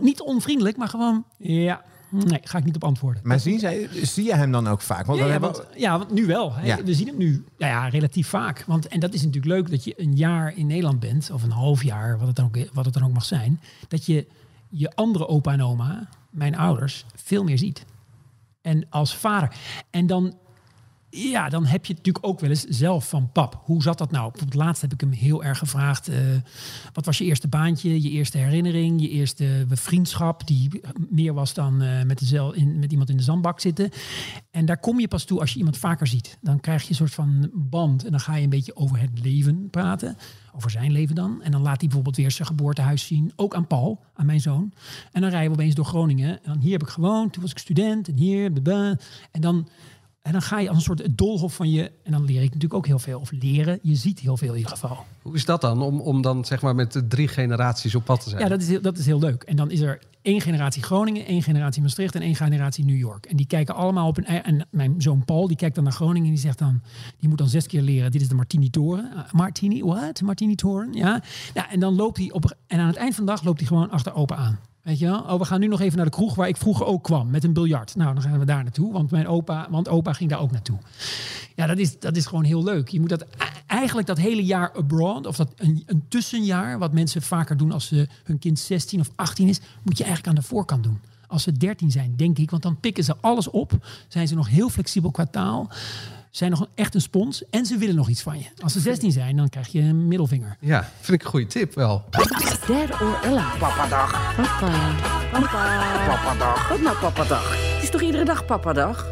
niet onvriendelijk, maar gewoon ja, nee, ga ik niet op antwoorden. Maar zien zij, zie je hem dan ook vaak? Want Ja, want, ja, want nu wel. Hè. Ja. We zien hem nu ja, relatief vaak. Want, en dat is natuurlijk leuk dat je een jaar in Nederland bent, of een half jaar, wat het dan ook, wat het dan ook mag zijn, dat je je andere opa en oma, mijn ouders, veel meer ziet. En als vader. En dan ja, dan heb je het natuurlijk ook wel eens zelf van pap. Hoe zat dat nou? Bijvoorbeeld laatst heb ik hem heel erg gevraagd. eh, wat was je eerste baantje, je eerste herinnering, je eerste vriendschap... die meer was dan eh, met, in, met iemand in de zandbak zitten. En daar kom je pas toe als je iemand vaker ziet. Dan krijg je een soort van band. En dan ga je een beetje over het leven praten. Over zijn leven dan. En dan laat hij bijvoorbeeld weer zijn geboortehuis zien. Ook aan Paul, aan mijn zoon. En dan rijden we opeens door Groningen. En dan hier heb ik gewoond, toen was ik student. En hier, en dan... En dan ga je als een soort dolhof van je. En dan leer ik natuurlijk ook heel veel. Of leren. Je ziet heel veel in ieder geval. Hoe is dat dan, om, om dan zeg maar met drie generaties op pad te zijn? Ja, dat is, heel, dat is heel leuk. En dan is er één generatie Groningen, één generatie Maastricht en één generatie New York. En die kijken allemaal op een. En mijn zoon Paul, die kijkt dan naar Groningen en die zegt dan. Die moet dan zes keer leren. Dit is de Martini Toren. Uh, Martini, what? Martini Toren, ja. ja. En dan loopt hij op. En aan het eind van de dag loopt hij gewoon achter opa aan. Weet je wel? Oh, we gaan nu nog even naar de kroeg waar ik vroeger ook kwam met een biljart. Nou, dan gaan we daar naartoe, want mijn opa, want opa ging daar ook naartoe. Ja, dat is, dat is gewoon heel leuk. Je moet dat eigenlijk dat hele jaar abroad, of dat een, een tussenjaar, wat mensen vaker doen als ze, hun kind 16 of 18 is, moet je eigenlijk aan de voorkant doen. Als ze 13 zijn, denk ik, want dan pikken ze alles op. Zijn ze nog heel flexibel qua taal zijn nog echt een spons en ze willen nog iets van je. Als ze 16 zijn, dan krijg je een middelvinger. Ja, vind ik een goede tip wel. Dead or Alive. Papadag. Papa. Papa. Papadag. Wat nou papadag? Het is toch iedere dag papadag?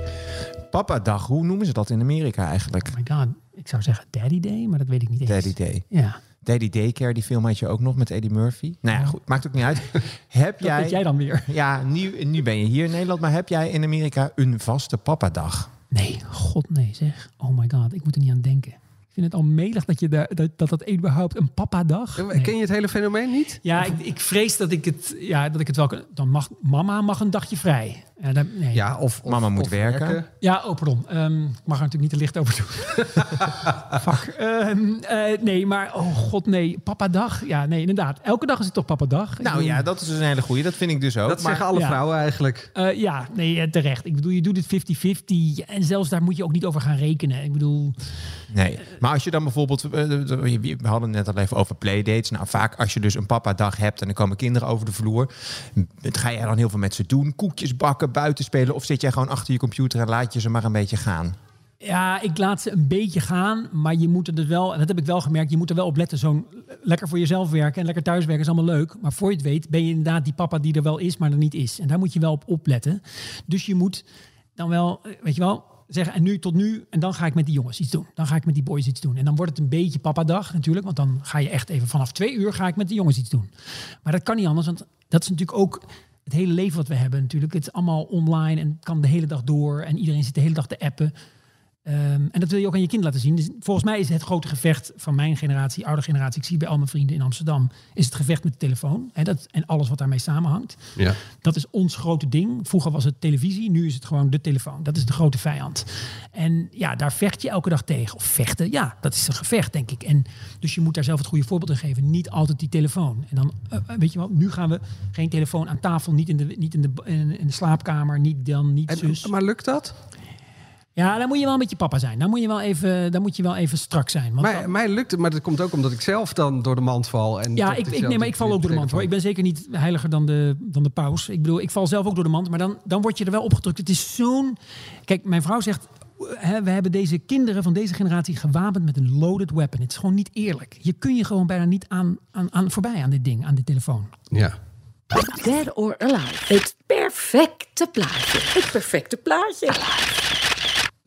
Papa-dag, hoe noemen ze dat in Amerika eigenlijk? Oh my god, ik zou zeggen Daddy Day, maar dat weet ik niet eens. Daddy Day. Ja. Daddy Daycare, die film had je ook nog met Eddie Murphy. Nou ja, goed, maakt ook niet uit. [LAUGHS] heb Dat jij, weet jij dan weer. Ja, nu, nu ben je hier in Nederland, maar heb jij in Amerika een vaste papa-dag? Nee, god nee zeg. Oh my god, ik moet er niet aan denken. Ik vind het al melig dat je daar, dat, dat dat überhaupt een papa-dag... Nee. Ken je het hele fenomeen niet? Ja, ik, ik vrees dat ik het, ja, dat ik het wel kan. Dan mag mama mag een dagje vrij. Ja, dan, nee. Ja, of, of Mama moet of werken. Ja, oh pardon. Ehm, ik mag er natuurlijk niet te licht over doen. [LAUGHS] Fuck. Ehm, eh, nee, maar oh god nee. Papa dag. Ja, nee, inderdaad. Elke dag is het toch papa dag. Nou bedoel, ja, dat is dus een hele goeie. Dat vind ik dus ook. Dat maar zeggen alle ja. vrouwen eigenlijk. eh, ja, nee, eh, terecht. Ik bedoel, je doet het 50-50. En zelfs daar moet je ook niet over gaan rekenen. Ik bedoel, Nee, maar als je dan bijvoorbeeld, we hadden het net al even over playdates. Nou, vaak als je dus een papa-dag hebt en dan komen kinderen over de vloer, ga jij dan heel veel met ze doen? Koekjes bakken, buiten spelen, of zit jij gewoon achter je computer en laat je ze maar een beetje gaan? Ja, ik laat ze een beetje gaan, maar je moet er dus wel, en dat heb ik wel gemerkt, je moet er wel op letten. Zo'n lekker voor jezelf werken en lekker thuiswerken is allemaal leuk. Maar voor je het weet, ben je inderdaad die papa die er wel is, maar er niet is. En daar moet je wel op opletten. Dus je moet dan wel, weet je wel, zeggen, en nu tot nu, en dan ga ik met die jongens iets doen. Dan ga ik met die boys iets doen. En dan wordt het een beetje papadag natuurlijk, want dan ga je echt even vanaf twee uur ga ik met de jongens iets doen. Maar dat kan niet anders, want dat is natuurlijk ook het hele leven wat we hebben natuurlijk. Het is allemaal online en kan de hele dag door en iedereen zit de hele dag te appen. Ehm, en dat wil je ook aan je kind laten zien. Dus volgens mij is het grote gevecht van mijn generatie, oude generatie, ik zie bij al mijn vrienden in Amsterdam, is het gevecht met de telefoon. Hè, dat, en alles wat daarmee samenhangt. Ja. Dat is ons grote ding. Vroeger was het televisie, nu is het gewoon de telefoon. Dat is de grote vijand. En ja, daar vecht je elke dag tegen. Of vechten, ja, dat is een gevecht, denk ik. En dus je moet daar zelf het goede voorbeeld in geven. Niet altijd die telefoon. En dan, eh, weet je wel, nu gaan we geen telefoon aan tafel, niet in de, niet in de, in, in de slaapkamer, niet dan, niet zus. Maar lukt dat? Ja, dan moet je wel een beetje papa zijn. Dan moet je wel even, dan moet je wel even strak zijn. Want Mij, dan- mij lukt het, maar dat komt ook omdat ik zelf dan door de mand val. En ja, ik, ik, nee, maar ik val ook door de mand hoor. Ik ben zeker niet heiliger dan de, dan de paus. Ik bedoel, ik val zelf ook door de mand. Maar dan, dan word je er wel opgedrukt. Het is zo'n... Kijk, mijn vrouw zegt... Hè, we hebben deze kinderen van deze generatie gewapend met een loaded weapon. Het is gewoon niet eerlijk. Je kun je gewoon bijna niet aan, aan, aan voorbij aan dit ding, aan dit telefoon. Ja. Dead or Alive. Het perfecte plaatje. Het perfecte plaatje.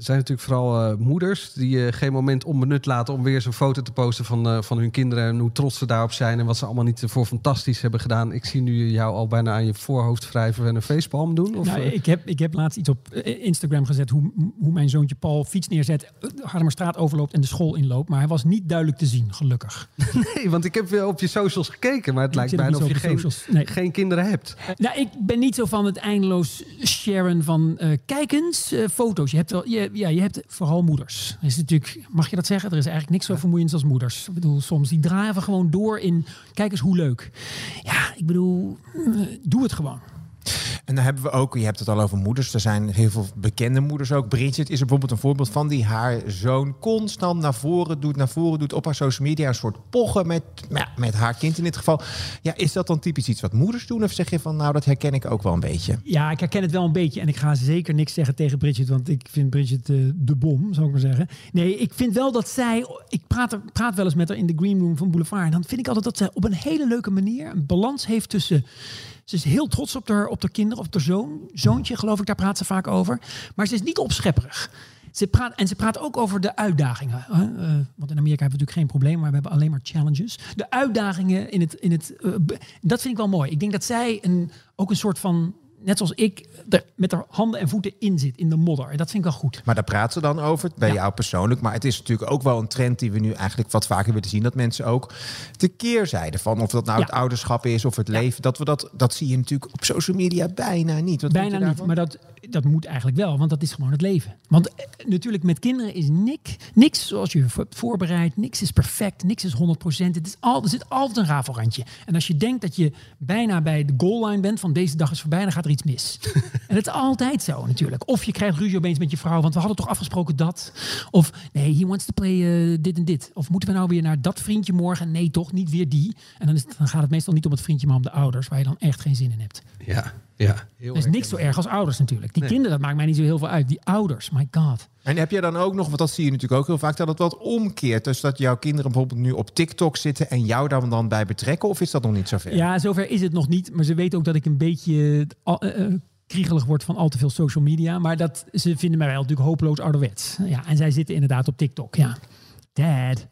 Zijn natuurlijk vooral eh, moeders die eh, geen moment onbenut laten om weer zo'n foto te posten van, eh, van hun kinderen en hoe trots ze daarop zijn en wat ze allemaal niet voor fantastisch hebben gedaan. Ik zie nu jou al bijna aan je voorhoofd wrijven en een facepalm doen. Of, nou, ik, heb, ik heb laatst iets op Instagram gezet hoe, hoe mijn zoontje Paul fiets neerzet, Hardemerstraat overloopt en de school inloopt. Maar hij was niet duidelijk te zien, gelukkig. [LAUGHS] nee, want ik heb weer op je socials gekeken, maar het Ik lijkt bijna of je geen. Nee. geen kinderen hebt. Nou, ik ben niet zo van het eindeloos sharen van kijk eens, eh, foto's. Je hebt, wel, je, ja, je hebt vooral moeders. Er is natuurlijk, mag je dat zeggen? Er is eigenlijk niks zo vermoeiends als moeders. Ik bedoel, soms die draven gewoon door in kijk eens hoe leuk. Ja, ik bedoel, eh, doe het gewoon. En dan hebben we ook, je hebt het al over moeders. Er zijn heel veel bekende moeders ook. Bridget is er bijvoorbeeld een voorbeeld van die haar zoon constant naar voren doet, naar voren doet op haar social media. Een soort pochen met, met haar kind in dit geval. Ja, is dat dan typisch iets wat moeders doen? Of zeg je van, nou, dat herken ik ook wel een beetje? Ja, ik herken het wel een beetje. En ik ga zeker niks zeggen tegen Bridget, want ik vind Bridget eh, de bom, zou ik maar zeggen. Nee, ik vind wel dat zij. Ik praat, praat wel eens met haar in de green room van Boulevard. En dan vind ik altijd dat zij op een hele leuke manier een balans heeft tussen. Ze is heel trots op haar, op haar kinderen, op haar zoon. Zoontje, geloof ik, daar praat ze vaak over. Maar ze is niet opschepperig. Ze praat, en ze praat ook over de uitdagingen. Eh, want in Amerika hebben we natuurlijk geen probleem, maar we hebben alleen maar challenges. De uitdagingen in het. In het eh, dat vind ik wel mooi. Ik denk dat zij een, ook een soort van. Net zoals ik, er met haar handen en voeten in zit, in de modder. En dat vind ik wel goed. Maar daar praten ze dan over, bij Ja. jou persoonlijk. Maar het is natuurlijk ook wel een trend die we nu eigenlijk wat vaker willen zien. Dat mensen ook de keerzijde van, of dat nou Ja. het ouderschap is of het leven. Dat, we dat, dat zie je natuurlijk op social media bijna niet. Wat Bijna niet, maar dat, dat moet eigenlijk wel, want dat is gewoon het leven. Want eh, natuurlijk met kinderen is niks, niks zoals je vo- voorbereidt, niks is perfect, niks is 100%. Het is al, er zit altijd een rafelrandje. En als je denkt dat je bijna bij de goal line bent van deze dag is voorbij, dan gaat er mis. [LAUGHS] en het is altijd zo natuurlijk. Of je krijgt ruzie opeens met je vrouw, want we hadden toch afgesproken dat. Of nee, he wants to play eh, dit en dit. Of moeten we nou weer naar dat vriendje morgen? Nee, toch niet weer die. En dan, is het, dan gaat het meestal niet om het vriendje, maar om de ouders, waar je dan echt geen zin in hebt. Ja, ja. Heel Dat is niks zo erg als ouders natuurlijk. Die kinderen, dat maakt mij niet zo heel veel uit. Die ouders, my god. En heb je dan ook nog, want dat zie je natuurlijk ook heel vaak, dat het wat omkeert. Dus dat jouw kinderen bijvoorbeeld nu op TikTok zitten en jou daar dan bij betrekken? Of is dat nog niet zover? Ja, zover is het nog niet. Maar ze weten ook dat ik een beetje al- eh, eh, kriegelig word van al te veel social media. Maar dat, ze vinden mij wel natuurlijk hopeloos ouderwets. Ja, en zij zitten inderdaad op TikTok. Ja, dad.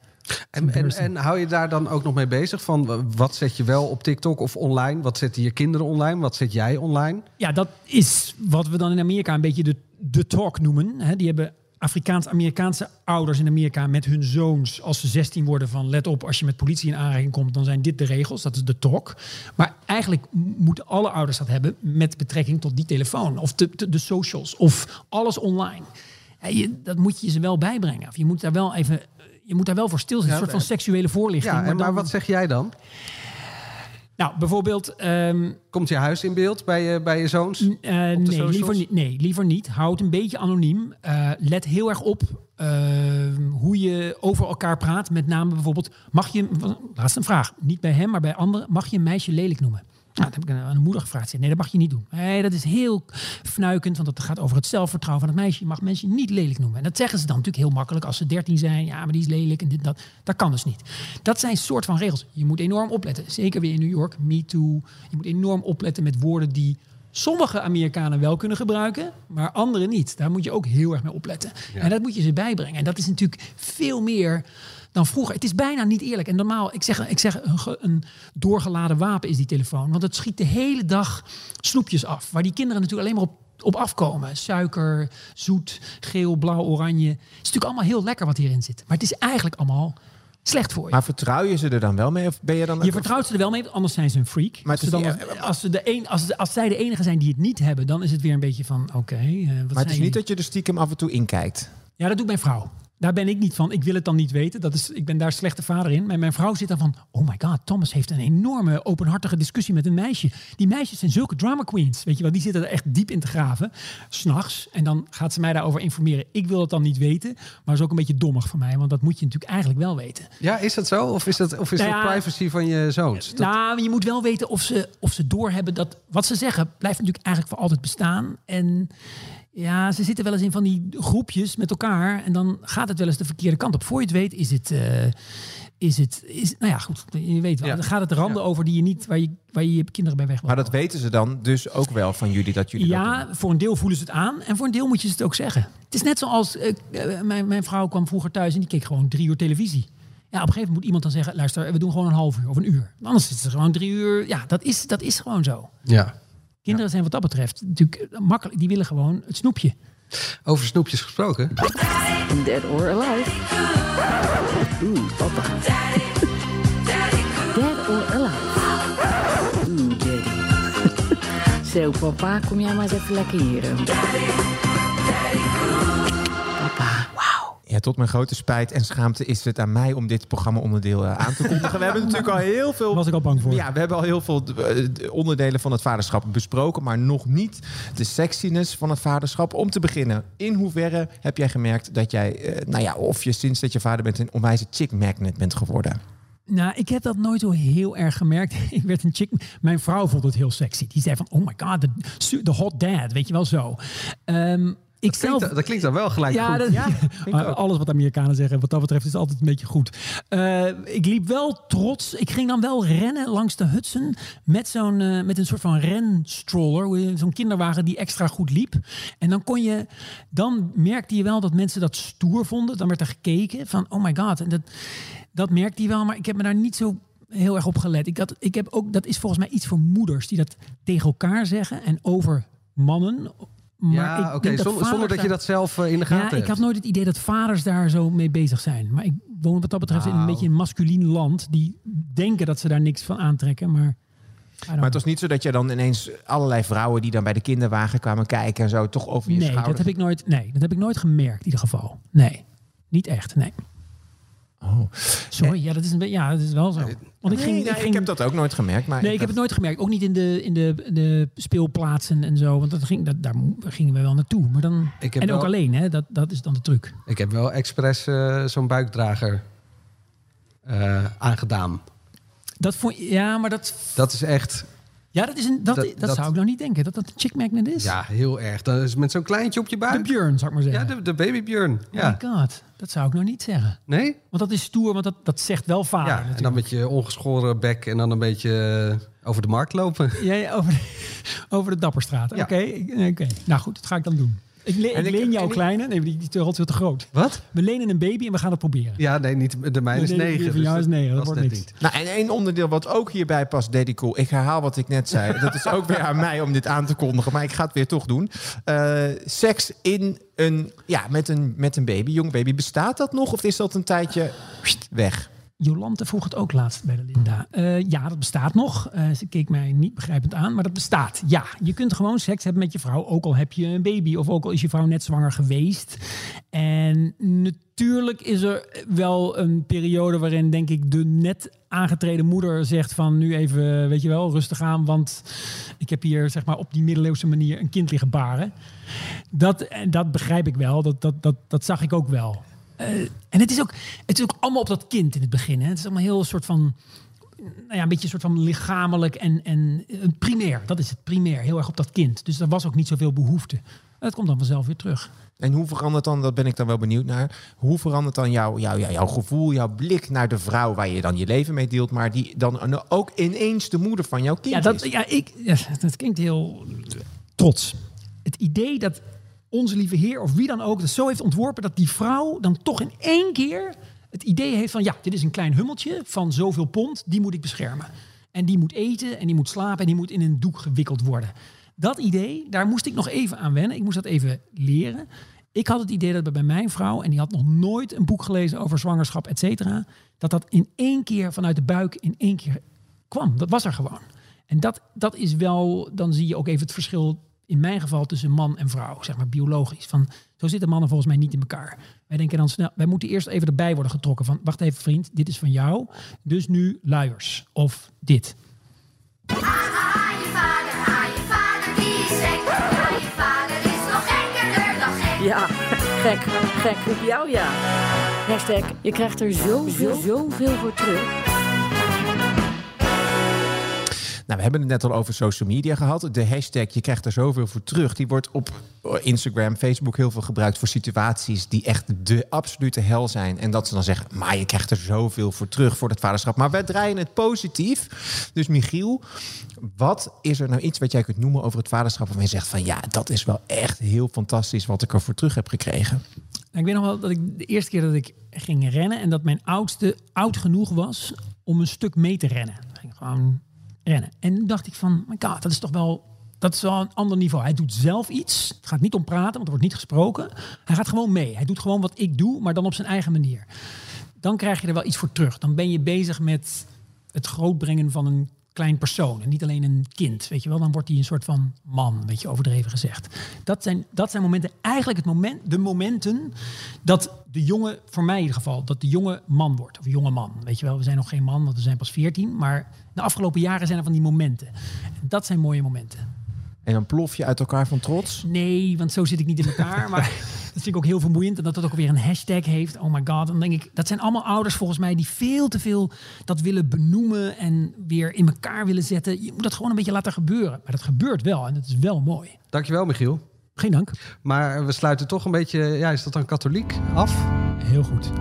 En, en, en hou je daar dan ook nog mee bezig? Van wat zet je wel op TikTok of online? Wat zetten je kinderen online? Wat zet jij online? Ja, dat is wat we dan in Amerika een beetje de, de talk noemen. Die hebben Afrikaans-Amerikaanse ouders in Amerika met hun zoons als ze 16 worden van let op, als je met politie in aanraking komt, dan zijn dit de regels. Dat is de talk. Maar eigenlijk moeten alle ouders dat hebben met betrekking tot die telefoon of de, de, de socials of alles online. Ja, je, dat moet je ze wel bijbrengen. Of je moet daar wel even, je moet daar wel voor stilzitten. Ja, een soort van seksuele voorlichting. Ja, maar dan- wat zeg jij dan? Nou, bijvoorbeeld. ehm, Komt je huis in beeld bij je, bij je zoons? Eh, nee, socials? liever niet, nee, liever niet. Houd een beetje anoniem. Eh, let heel erg op eh, hoe je over elkaar praat. Met name bijvoorbeeld, mag je, laatste een vraag, niet bij hem, maar bij anderen, mag je een meisje lelijk noemen? Nou, dat heb ik aan een moeder gevraagd. Nee, dat mag je niet doen. Nee, dat is heel fnuikend, want dat gaat over het zelfvertrouwen van het meisje. Je mag mensen niet lelijk noemen. En dat zeggen ze dan natuurlijk heel makkelijk als ze 13 zijn. Ja, maar die is lelijk en dit en dat. Dat kan dus niet. Dat zijn soort van regels. Je moet enorm opletten. Zeker weer in New York, Me Too. Je moet enorm opletten met woorden die sommige Amerikanen wel kunnen gebruiken, maar anderen niet. Daar moet je ook heel erg mee opletten. En dat moet je ze bijbrengen. En dat is natuurlijk veel meer dan vroeger. Het is bijna niet eerlijk. En normaal, ik zeg, ik zeg een, een doorgeladen wapen is die telefoon. Want het schiet de hele dag snoepjes af. Waar die kinderen natuurlijk alleen maar op, op afkomen. Suiker, zoet, geel, blauw, oranje. Het is natuurlijk allemaal heel lekker wat hierin zit. Maar het is eigenlijk allemaal slecht voor je. Maar vertrouw je ze er dan wel mee? Of ben je dan Je vertrouwt ze er wel mee, anders zijn ze een freak. Maar als, ze is dan, niet- als, ze de een, als, als zij de enige zijn die het niet hebben, dan is het weer een beetje van: oké. eh, Maar het is niet dat je er stiekem af en toe in kijkt. Ja, dat doet mijn vrouw. Daar ben ik niet van. Ik wil het dan niet weten. Dat is, ik ben daar slechte vader in. Maar mijn vrouw zit dan van... Oh my god, Thomas heeft een enorme openhartige discussie met een meisje. Die meisjes zijn zulke drama queens. Weet je wel, die zitten er echt diep in te graven. S'nachts. En dan gaat ze mij daarover informeren. Ik wil het dan niet weten. Maar is ook een beetje dommig van mij. Want dat moet je natuurlijk eigenlijk wel weten. Ja, is dat zo? Of is dat, of is Nou dat privacy van je zoons? Dat- Nou, je moet wel weten of ze, of ze doorhebben dat wat ze zeggen blijft natuurlijk eigenlijk voor altijd bestaan. En ja, ze zitten wel eens in van die groepjes met elkaar. En dan gaat het wel eens de verkeerde kant op. Voor je het weet is het... eh, is het is, nou ja, goed, je weet wel. Ja. Dan gaat het randen over die je niet, waar je, waar je je kinderen bij weg Maar dat weten ze dan dus ook wel van jullie dat jullie dat Ja, doen. voor een deel voelen ze het aan en voor een deel moet je ze het ook zeggen. Het is net zoals eh, eh, mijn, mijn vrouw kwam vroeger thuis en die keek gewoon drie uur televisie. Ja, op een gegeven moment moet iemand dan zeggen: luister, we doen gewoon een half uur of een uur. Anders zitten ze gewoon drie uur. Ja, dat is, dat is gewoon zo. Ja. Kinderen zijn wat dat betreft natuurlijk eh, makkelijk. Die willen gewoon het snoepje. Over snoepjes gesproken. Dead or Alive. Oeh, papa. Dead or Alive. Oeh, daddy. [LAUGHS] Zo, papa, kom jij maar eens even lekker hier. Ja, tot mijn grote spijt en schaamte is het aan mij om dit programma-onderdeel eh, aan te kondigen. We hebben natuurlijk al heel veel. was ik al bang voor. Ja, we hebben al heel veel eh, onderdelen van het vaderschap besproken, maar nog niet de sexiness van het vaderschap. Om te beginnen, in hoeverre heb jij gemerkt dat jij, eh, nou ja, of je sinds dat je vader bent, een onwijze chick magnet bent geworden? Nou, ik heb dat nooit zo heel erg gemerkt. [LAUGHS] Ik werd een chick. Mijn vrouw vond het heel sexy. Die zei van, oh my god, de, de hot dad, weet je wel zo. Ehm, ik Dat klinkt, dat klinkt dan wel gelijk ja, goed. dat- Ja, [LAUGHS] alles wat Amerikanen zeggen, wat dat betreft, is altijd een beetje goed. Eh, ik liep wel trots. Ik ging dan wel rennen langs de Hudson met zo'n eh, met een soort van renstroller, zo'n kinderwagen die extra goed liep. En dan kon je, dan merkte je wel dat mensen dat stoer vonden. Dan werd er gekeken van, oh my god, en dat, dat merkte je wel. Maar ik heb me daar niet zo heel erg op gelet. Ik had, ik heb ook, dat is volgens mij iets voor moeders die dat tegen elkaar zeggen en over mannen. Maar ja, ik oké, zonder, dat je dat zelf eh, in de gaten ja, ik hebt. had nooit het idee dat vaders daar zo mee bezig zijn. Maar ik woon wat dat betreft in een Nou. beetje een masculien land. Die denken dat ze daar niks van aantrekken. Maar, Maar het was niet zo dat je dan ineens allerlei vrouwen die dan bij de kinderwagen kwamen kijken en zo toch over je nee, dat heb ik nooit, nee, dat heb ik nooit gemerkt in ieder geval. Nee, niet echt, nee. Oh. Sorry, ja, dat is, een beetje, ja, dat is wel zo. Want ik ging, nee, ik ik ging heb dat ook nooit gemerkt. Maar Nee, ik heb het nooit gemerkt. Ook niet in de, in de, de speelplaatsen en zo. Want dat ging, dat, daar gingen we wel naartoe. Maar dan, Ik heb en ook alleen, hè? Dat, dat is dan de truc. Ik heb wel expres eh, zo'n buikdrager eh, aangedaan. Dat vond, ja, maar dat, Dat is echt, ja, dat, is een, dat, Dat- dat, dat- zou ik nou niet denken. Dat dat een chick magnet is. ja, heel erg. Dat is met zo'n kleintje op je De buik. Björn, zou ik maar Ja, zeggen. de, de babybjörn. Oh Ja. my god, dat zou ik nou niet zeggen. Nee? Want dat is stoer, want dat, dat zegt wel vader Ja, en dan natuurlijk. met je ongeschoren bek en dan een beetje eh, over de markt lopen. Ja, ja, over, de, [LAUGHS] over de Dapperstraat. Ja. Oké. nou goed, dat ga ik dan doen. Ik, le- ik leen jouw kleine. Nee, die, die is veel te groot. Wat? We lenen een baby en we gaan het proberen. Ja, nee, niet, de mijne is negen. die van dus jou is negen, dat wordt niks. niet. Nou, en één onderdeel wat ook hierbij past, Daddy Cool. Ik herhaal wat ik net zei. Dat is ook weer aan mij om dit aan te kondigen, maar ik ga het weer toch doen. Eh, seks in een, ja, met, een, met een baby, jong baby. Bestaat dat nog of is dat een tijdje weg? Jolante vroeg het ook laatst bij de Linda. Eh, ja, dat bestaat nog. Eh, ze keek mij niet begrijpend aan, maar dat bestaat. Ja, je kunt gewoon seks hebben met je vrouw, ook al heb je een baby of ook al is je vrouw net zwanger geweest. En natuurlijk is er wel een periode waarin, denk ik, de net aangetreden moeder zegt van nu even, weet je wel, rustig aan, want ik heb hier zeg maar op die middeleeuwse manier een kind liggen baren. Dat, en dat begrijp ik wel, dat, dat, dat, dat zag ik ook wel. Eh, en het is, ook, het is ook allemaal op dat kind in het begin. Hè. Het is allemaal heel soort van, nou ja, een beetje een soort van lichamelijk en, en eh, primair. Dat is het primair, heel erg op dat kind. Dus er was ook niet zoveel behoefte. Dat komt dan vanzelf weer terug. En hoe verandert dan, dat ben ik dan wel benieuwd naar, hoe verandert dan jouw, jouw, jouw, jouw gevoel, jouw blik naar de vrouw waar je dan je leven mee deelt, maar die dan ook ineens de moeder van jouw kind Ja, dat, is? ja, ik, ja, dat klinkt heel trots. Het idee dat onze lieve heer of wie dan ook dat zo heeft ontworpen dat die vrouw dan toch in één keer het idee heeft van ja, dit is een klein hummeltje van zoveel pond, die moet ik beschermen. En die moet eten en die moet slapen en die moet in een doek gewikkeld worden. Dat idee, daar moest ik nog even aan wennen. Ik moest dat even leren. Ik had het idee dat bij mijn vrouw, en die had nog nooit een boek gelezen over zwangerschap, et cetera, dat dat in één keer vanuit de buik in één keer kwam. Dat was er gewoon. En dat, dat is wel, dan zie je ook even het verschil in mijn geval tussen man en vrouw, zeg maar biologisch. Van, zo zitten mannen volgens mij niet in elkaar. Wij denken dan snel, wij moeten eerst even erbij worden getrokken van, wacht even vriend, dit is van jou, dus nu luiers of dit. Je vader, je vader, die is gek. Je vader is nog gekkerder dan gek. Ja, gek, gek op jou ja. Hashtag, je krijgt er zoveel, zoveel voor terug. Nou, we hebben het net al over social media gehad. De hashtag, je krijgt er zoveel voor terug. Die wordt op Instagram, Facebook heel veel gebruikt voor situaties die echt de absolute hel zijn. En dat ze dan zeggen, maar je krijgt er zoveel voor terug voor het vaderschap. Maar wij draaien het positief. Dus Michiel, wat is er nou iets wat jij kunt noemen over het vaderschap waarvan je zegt van ja, dat is wel echt heel fantastisch wat ik er voor terug heb gekregen. Nou, ik weet nog wel dat ik de eerste keer dat ik ging rennen en dat mijn oudste oud genoeg was om een stuk mee te rennen. Ik ging gewoon rennen. En dacht ik van, my god, dat is toch wel, dat is wel een ander niveau. Hij doet zelf iets. Het gaat niet om praten, want er wordt niet gesproken. Hij gaat gewoon mee. Hij doet gewoon wat ik doe, maar dan op zijn eigen manier. Dan krijg je er wel iets voor terug. Dan ben je bezig met het grootbrengen van een klein persoon en niet alleen een kind, weet je wel. Dan wordt hij een soort van man, weet je, overdreven gezegd. Dat zijn, dat zijn momenten, eigenlijk het moment, de momenten dat de jongen, voor mij in ieder geval, dat de jonge man wordt. Of jonge man, weet je wel. We zijn nog geen man, want we zijn pas 14. Maar de afgelopen jaren zijn er van die momenten. En dat zijn mooie momenten. En dan plof je uit elkaar van trots. Nee, want zo zit ik niet in elkaar. Maar [LAUGHS] dat vind ik ook heel vermoeiend. En dat het ook weer een hashtag heeft. Oh my god. Dan denk ik, dat zijn allemaal ouders volgens mij die veel te veel dat willen benoemen en weer in elkaar willen zetten. Je moet dat gewoon een beetje laten gebeuren. Maar dat gebeurt wel en dat is wel mooi. Dankjewel, Michiel. Geen dank. Maar we sluiten toch een beetje, ja, is dat dan katholiek, af? Heel goed.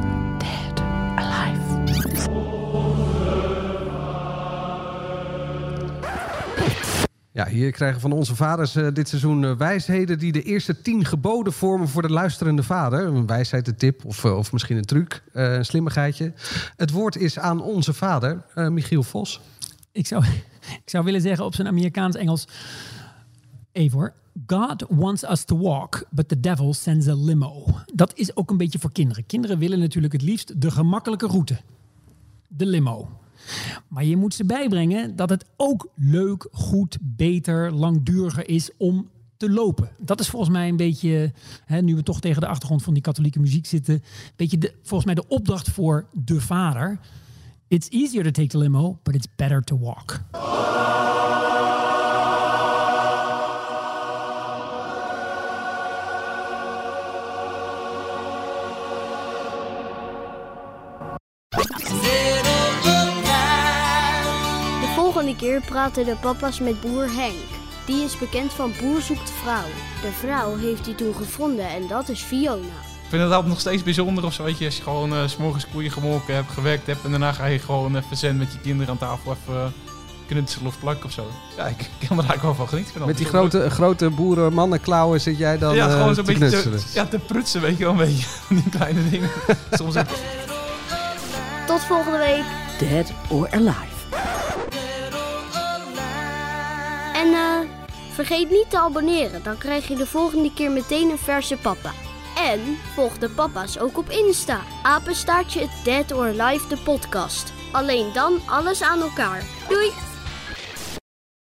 Ja, hier krijgen van onze vaders eh, dit seizoen eh, wijsheden die de eerste tien geboden vormen voor de luisterende vader. Een wijsheid, een tip of, eh, of misschien een truc, een slimmigheidje. Het woord is aan onze vader, Michiel Vos. Ik zou, [LAUGHS] ik zou willen zeggen op zijn Amerikaans-Engels. Even hoor. God wants us to walk, but the devil sends a limo. Dat is ook een beetje voor kinderen. Kinderen willen natuurlijk het liefst de gemakkelijke route. De limo. Maar je moet ze bijbrengen dat het ook leuk, goed, beter, langduriger is om te lopen. Dat is volgens mij een beetje, hè, nu we toch tegen de achtergrond van die katholieke muziek zitten, een beetje volgens mij de opdracht voor de vader. It's easier to take the limo, but it's better to walk. Keer praten de papa's met boer Henk. Die is bekend van Boer zoekt vrouw. De vrouw heeft hij toen gevonden en dat is Fiona. Ik vind het altijd nog steeds bijzonder of zo, weet je, als je gewoon eh, s s'morgens koeien gemolken hebt, gewerkt hebt en daarna ga je gewoon even zen met je kinderen aan tafel even uh, knutselen of plakken of zo. Ja, ik, ik kan er eigenlijk wel van genieten. Van Met die grote, grote boerenmannenklauwen zit jij dan ja, eh, gewoon zo'n te beetje knutselen. te, ja, te prutsen, weet je wel, een beetje. [LAUGHS] Die kleine dingen. Soms ook Tot volgende week. Dead or Alive. En eh, vergeet niet te abonneren. Dan krijg je de volgende keer meteen een verse papa. En volg de papa's ook op Insta. Apenstaartje Dead or Alive de podcast. Alleen dan alles aan elkaar. Doei!